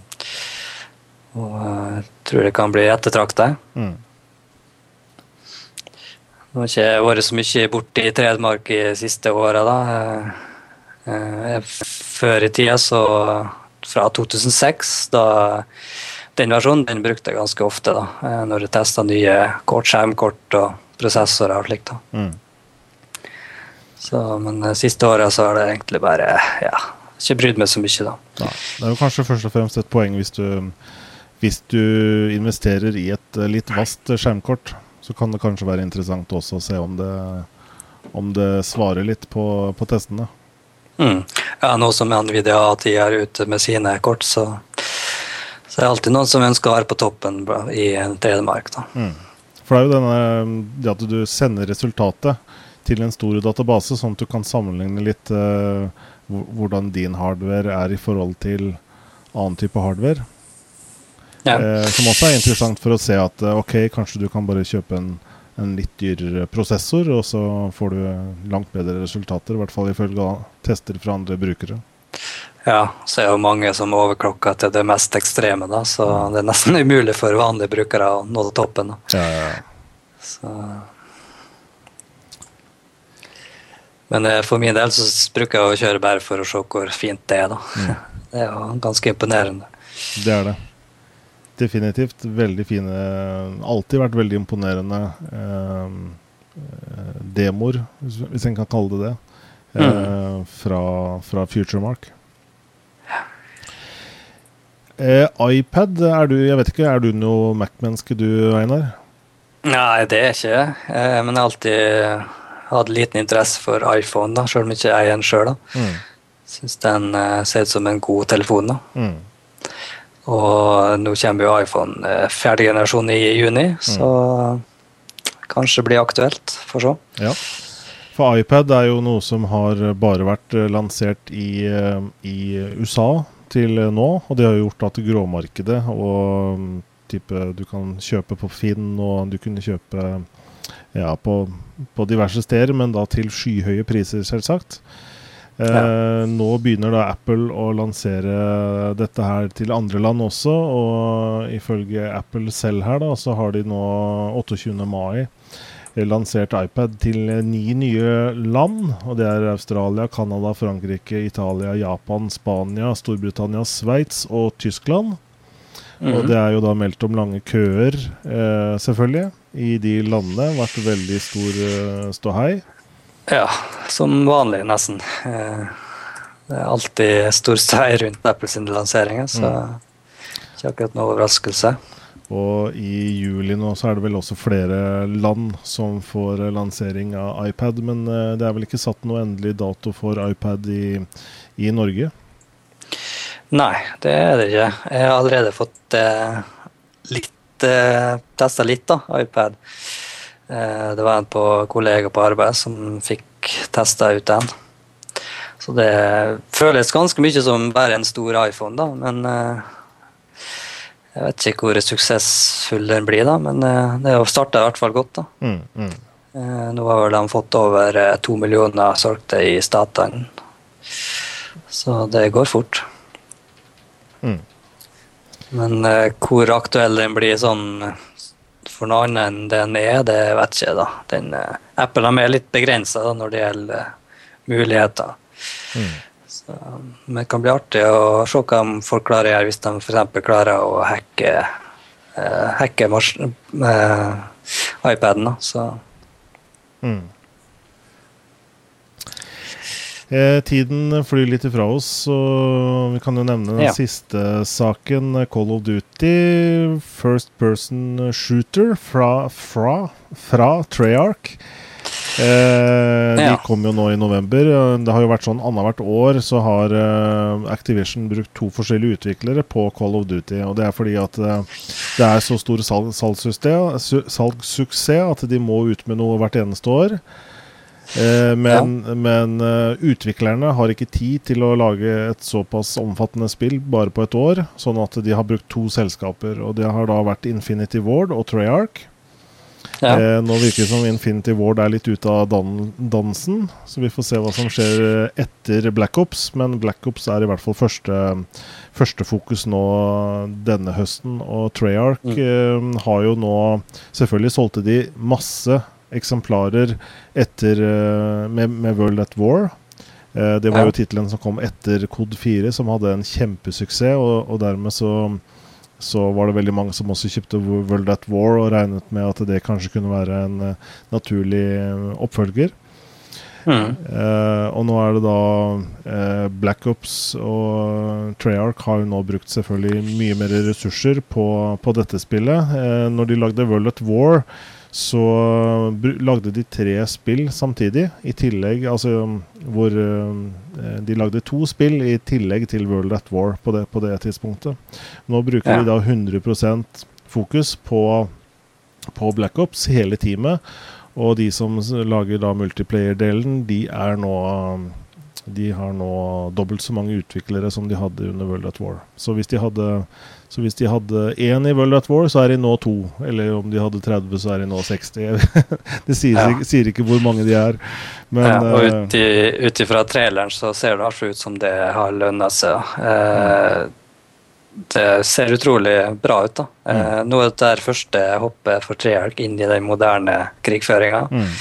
Og eh, jeg tror det kan bli ettertrakta. Mm. Nå har ikke jeg vært så mye borti Tredmark i de siste åra. Før i tida, så fra 2006, da den versjonen den brukte jeg ganske ofte da, eh, når jeg testa nye kort, skjermkort og prosessorer og slikt. Mm. Så, men de siste året så har det egentlig bare ja, ikke brydd meg så mye, da. Ja, det er jo kanskje først og fremst et poeng hvis du, hvis du investerer i et eh, litt vast skjermkort. Så kan det kanskje være interessant også å se om det, om det svarer litt på, på testene. Mm. Ja, nå som Nvidia A10 er ute med sine kort, så så det er alltid noen som ønsker å være på toppen i Telemark. Da. Mm. For det er jo denne, det at du sender resultatet til en stor database, sånn at du kan sammenligne litt uh, hvordan din hardware er i forhold til annen type hardware. Ja. Uh, som også er interessant for å se at uh, ok, kanskje du kan bare kjøpe en, en litt dyrere prosessor, og så får du langt bedre resultater, i hvert fall ifølge tester fra andre brukere. Ja, så er det jo mange som overklokker til det mest ekstreme, da, så det er nesten [LAUGHS] umulig for vanlige brukere å nå toppen. Da. Ja, ja. Så. Men eh, for min del så bruker jeg å kjøre bare for å se hvor fint det er. da. Mm. [LAUGHS] Det er jo ganske imponerende. Det er det. Definitivt veldig fine Alltid vært veldig imponerende eh, eh demoer, hvis en kan kalle det det, eh, mm. fra, fra Futuremark. Eh, iPad, er du Jeg vet ikke, er du noe Mac-menneske du, Einar? Nei, det er ikke jeg. Eh, men jeg har alltid hatt liten interesse for iPhone, da, selv om jeg ikke eier en sjøl. Mm. Syns den eh, ser ut som en god telefon. da. Mm. Og nå kommer jo iPhone eh, fjerde generasjon i juni, mm. så kanskje blir aktuelt. Får se. Ja. For iPad er jo noe som har bare vært lansert i, i USA til nå, og det har gjort at gråmarkedet og mm, type du kan kjøpe på Finn, og du kunne kjøpe ja, på, på, diverse steder, men da til skyhøye priser, selvsagt. Eh, ja. Nå begynner da Apple å lansere dette her til andre land også, og ifølge Apple selv her, da, så har de nå 28. mai lansert iPad til ni nye land. og Det er Australia, Canada, Frankrike, Italia, Japan, Spania, Storbritannia, Sveits og Tyskland. Mm Og mhm. det er jo da meldt om lange køer, eh, selvfølgelig, i de landene. Vært veldig stor eh, ståhei. Ja, som vanlig, nesten. Eh, det er alltid stor ståhei rundt Apple sine lanseringer, så mm. ikke akkurat noe overraskelse. Og i juli nå så er det vel også flere land som får lansering av iPad, men eh, det er vel ikke satt noe endelig dato for iPad i, i Norge? Nei, det er det ikke. Jeg har allerede fått eh, litt eh, testa litt, da, iPad. Eh, det var en på kollega på arbeid som fikk testa ut den. Så det føles ganske mye som bare en stor iPhone, da, men eh, jeg vet ikke hvor suksessfull den blir, da, men eh, det starta i hvert fall godt. da. Mm, mm. Eh, nå har vel de fått over to millioner solgte i statene, så det går fort. Mm. Men hvor aktuell den blir sånn for noe annet enn den er, det vet ikke jeg. da. Den, Apple er litt begrensa når det gjelder muligheter. Mm. Så, men det kan bli artig å se hva folk klarer å gjøre hvis de f.eks. klarer å hacke, hacke iPaden. Da. Så. Mm. Eh, tiden flyr litt ifra oss, så vi kan jo nevne den ja. siste saken. Call of Duty, first person shooter fra, fra, fra Treyarch. Eh, ja. De kom jo nå i november. Det har jo vært sånn Annethvert år så har eh, Activision brukt to forskjellige utviklere på Call of Duty. Og Det er fordi at eh, det er så stor salgssuksess at de må ut med noe hvert eneste år. Eh, men, ja. men uh, utviklerne har ikke tid til å lage et såpass omfattende spill bare på et år, sånn at de har brukt to selskaper. Og det har da vært Infinity Ward og Treyarch. Ja. Eh, nå virker det som Infinity Ward er litt ute av dan dansen, så vi får se hva som skjer eh, etter Black Ops. Men Black Ops er i hvert fall første, første fokus nå denne høsten. Og Treyarch mm. eh, har jo nå Selvfølgelig solgte de masse eksemplarer etter, uh, med, med, World at War. Uh, det var ja. jo tittelen som kom etter Kod 4, som hadde en kjempesuksess. Og, og dermed så, så, var det veldig mange som også kjøpte World at War og regnet med at det kanskje kunne være en uh, naturlig oppfølger. Mm. Uh, og nå er det da uh, Black Ops og Treyarch har jo nå brukt selvfølgelig mye mer ressurser på, på dette spillet. Uh, når de lagde World at War, så lagde de tre spill samtidig, i tillegg Altså hvor uh, de lagde to spill i tillegg til World at War på det, på det tidspunktet. Nå bruker ja. de da 100% fokus på, på Black Ops, hele teamet. Og de som lager da multiplayer-delen, de er nå De har nå dobbelt så mange utviklere som de hadde under World at War. Så hvis de hadde så hvis de hadde én i World at War, så er de nå to. Eller om de hadde 30, så er de nå 60. [LAUGHS] det sier, ja. sier, ikke hvor mange de er. Men, ja, og ut ifra traileren så ser det altså ut som det har lønna seg. Eh, det ser utrolig bra ut. da. Mm. Eh, nå er det første hoppet for Trehjelk inn i den moderne krigføringa. Mm.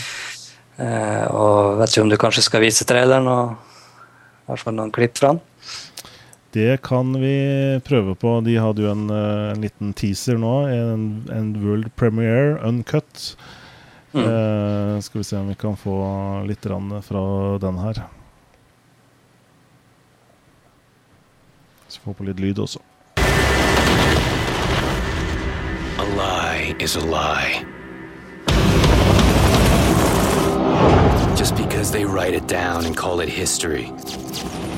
Eh, og vet ikke om du kanskje skal vise traileren og i hvert fall noen klipp fra han. Det kan vi prøve på. De hadde jo en, eh, en liten teaser nå. En, en World Premiere uncut. Mm. Eh, skal vi se om vi kan få litt fra den her. Så få på litt lyd også. A lie is a lie. Just because they write it down and call it history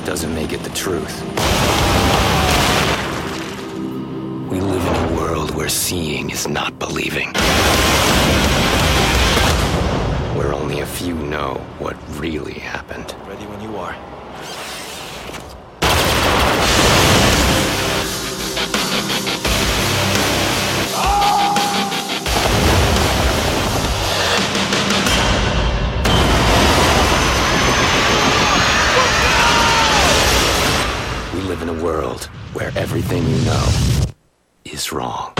doesn't make it the truth. We live in a world where seeing is not believing. Where only a few know what really happened. Ready when you are. Where everything you know is wrong.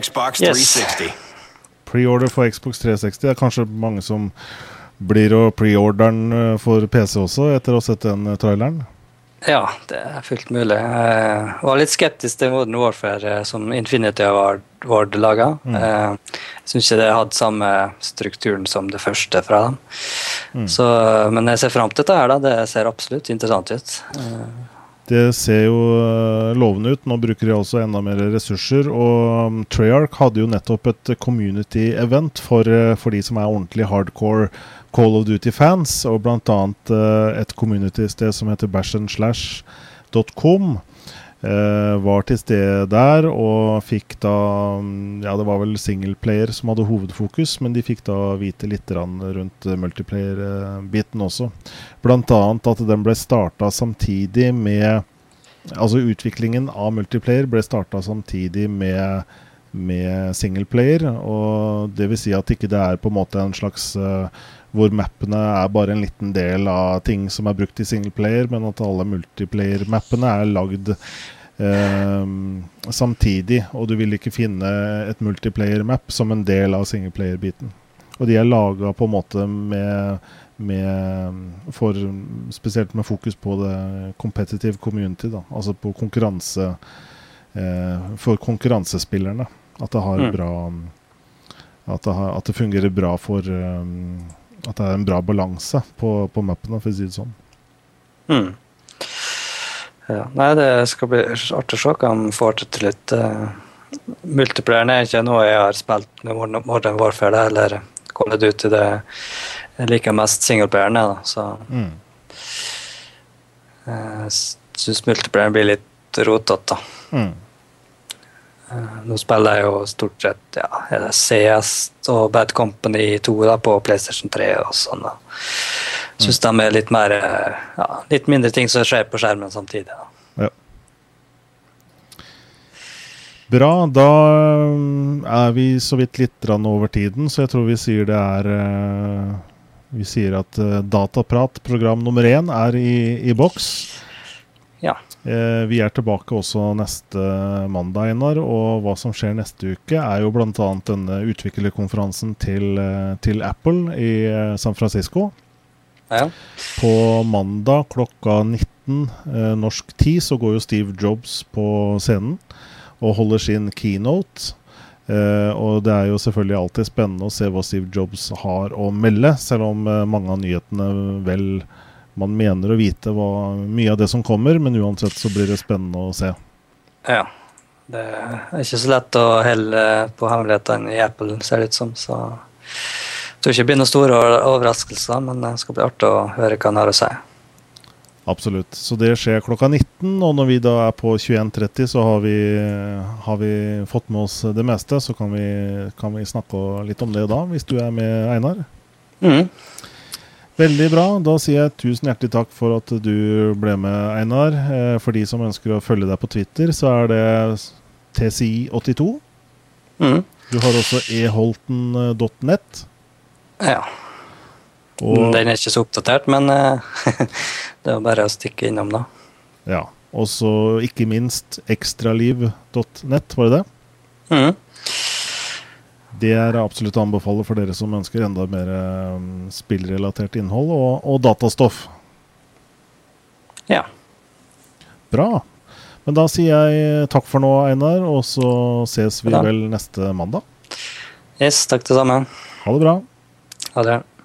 Xbox 360. Yes. Pre-order for Xbox 360. Det er kanskje mange som blir å pre-order den eh, for PC også, etter å ha sett den eh, traileren? Ja, det er fullt mulig. Jeg var litt skeptisk til Modern Warfare eh, som Infinity Award Ward laga. Mm. Jeg syns ikke det hadde samme strukturen som det første fra dem. Mm. Så, men jeg ser fram til dette her, da. Det ser absolutt interessant ut. Det ser jo eh, lovende ut. Nå bruker de altså enda mer ressurser. Og um, Treyarch hadde jo nettopp et community event for, eh, for de som er ordentlig hardcore Call of Duty-fans, og bl.a. Uh, et community-sted som heter bashandslash.com. Uh, var til stede der og fikk da Ja, det var vel singleplayer som hadde hovedfokus, men de fikk da vite litt rundt multiplayer-biten også. Annet at den ble starta samtidig med Altså utviklingen av multiplayer ble starta samtidig med, med singleplayer. Og det vil si at ikke det er på en måte en slags uh, hvor mappene er bare en liten del av ting som er brukt i singleplayer, men at alle multiplayer-mappene er lagd eh, samtidig. Og du vil ikke finne et multiplayer-map som en del av singleplayer-biten. Og de er laga på en måte med, med for, Spesielt med fokus på det competitive community, da. Altså på konkurranse eh, For konkurransespillerne. At det har mm. bra at det, har, at det, fungerer bra for um, At det er en bra balanse på, på mappene, for å si det sånn. Mm. Ja. Nei, det skal bli artig å se hva de får til litt. Uh, multiplayeren er ikke noe jeg har spilt med Modern Warfare eller kommet ut i Det jeg liker mest singleplayerne, da, så mm. Jeg syns multiplayeren blir litt rotete, da. Mm. Uh, nå spiller jeg jo stort sett ja, CS og Bad Company 2 da, på PlayStation 3 og sånn. da. Syns mm. de er litt mer ja, litt mindre ting som skjer på skjermen samtidig. da. Ja. Bra. Da um, er vi så vidt litt over tiden, så jeg tror vi sier det er uh, Vi sier at Dataprat, program nummer én, er i, i boks. Eh, vi er tilbake også neste mandag, Einar. Og hva som skjer neste uke, er jo bl.a. denne utviklerkonferansen til, eh, til, Apple i eh, San Francisco. Ja. På mandag klokka 19 19 eh, norsk tid så går jo Steve Jobs på scenen og holder sin keynote. Uh, og det er jo selvfølgelig alltid spennende å se hva Steve Jobs har å melde, selv om uh, mange av nyhetene vel man mener å vite hva, mye av det som kommer, men uansett så blir det spennende å se. Ja. Det er ikke så lett å holde på hemmelighetene i Apple, ser det ut som. Så jeg tror ikke det blir noen store overraskelser, men det skal bli artig å høre hva han har å si. Absolutt. Så det skjer klokka 19, og når vi da er på 21.30, så har vi, har vi, fått med oss det meste. Så kan vi, kan vi, snakke litt om det da, hvis du er med, Einar. Mm. Veldig bra. Da sier jeg tusen hjertelig takk for at du ble med, Einar. Eh, for de som ønsker å følge deg på Twitter, så er det TCI82. Mm. Du har også eholten.net. Ja. Og, Den er ikke så oppdatert, men uh, [LAUGHS] det er bare å stikke innom, da. Ja. Og så ikke minst ekstraliv.net, var det det? Mm. Det er absolutt å anbefale for dere som ønsker enda mer um, spillrelatert innhold og, og, datastoff. Ja. Bra. Men da sier jeg takk for nå, Einar, og så ses vi vel neste mandag. Yes, takk det samme. Ha det bra. Ha det.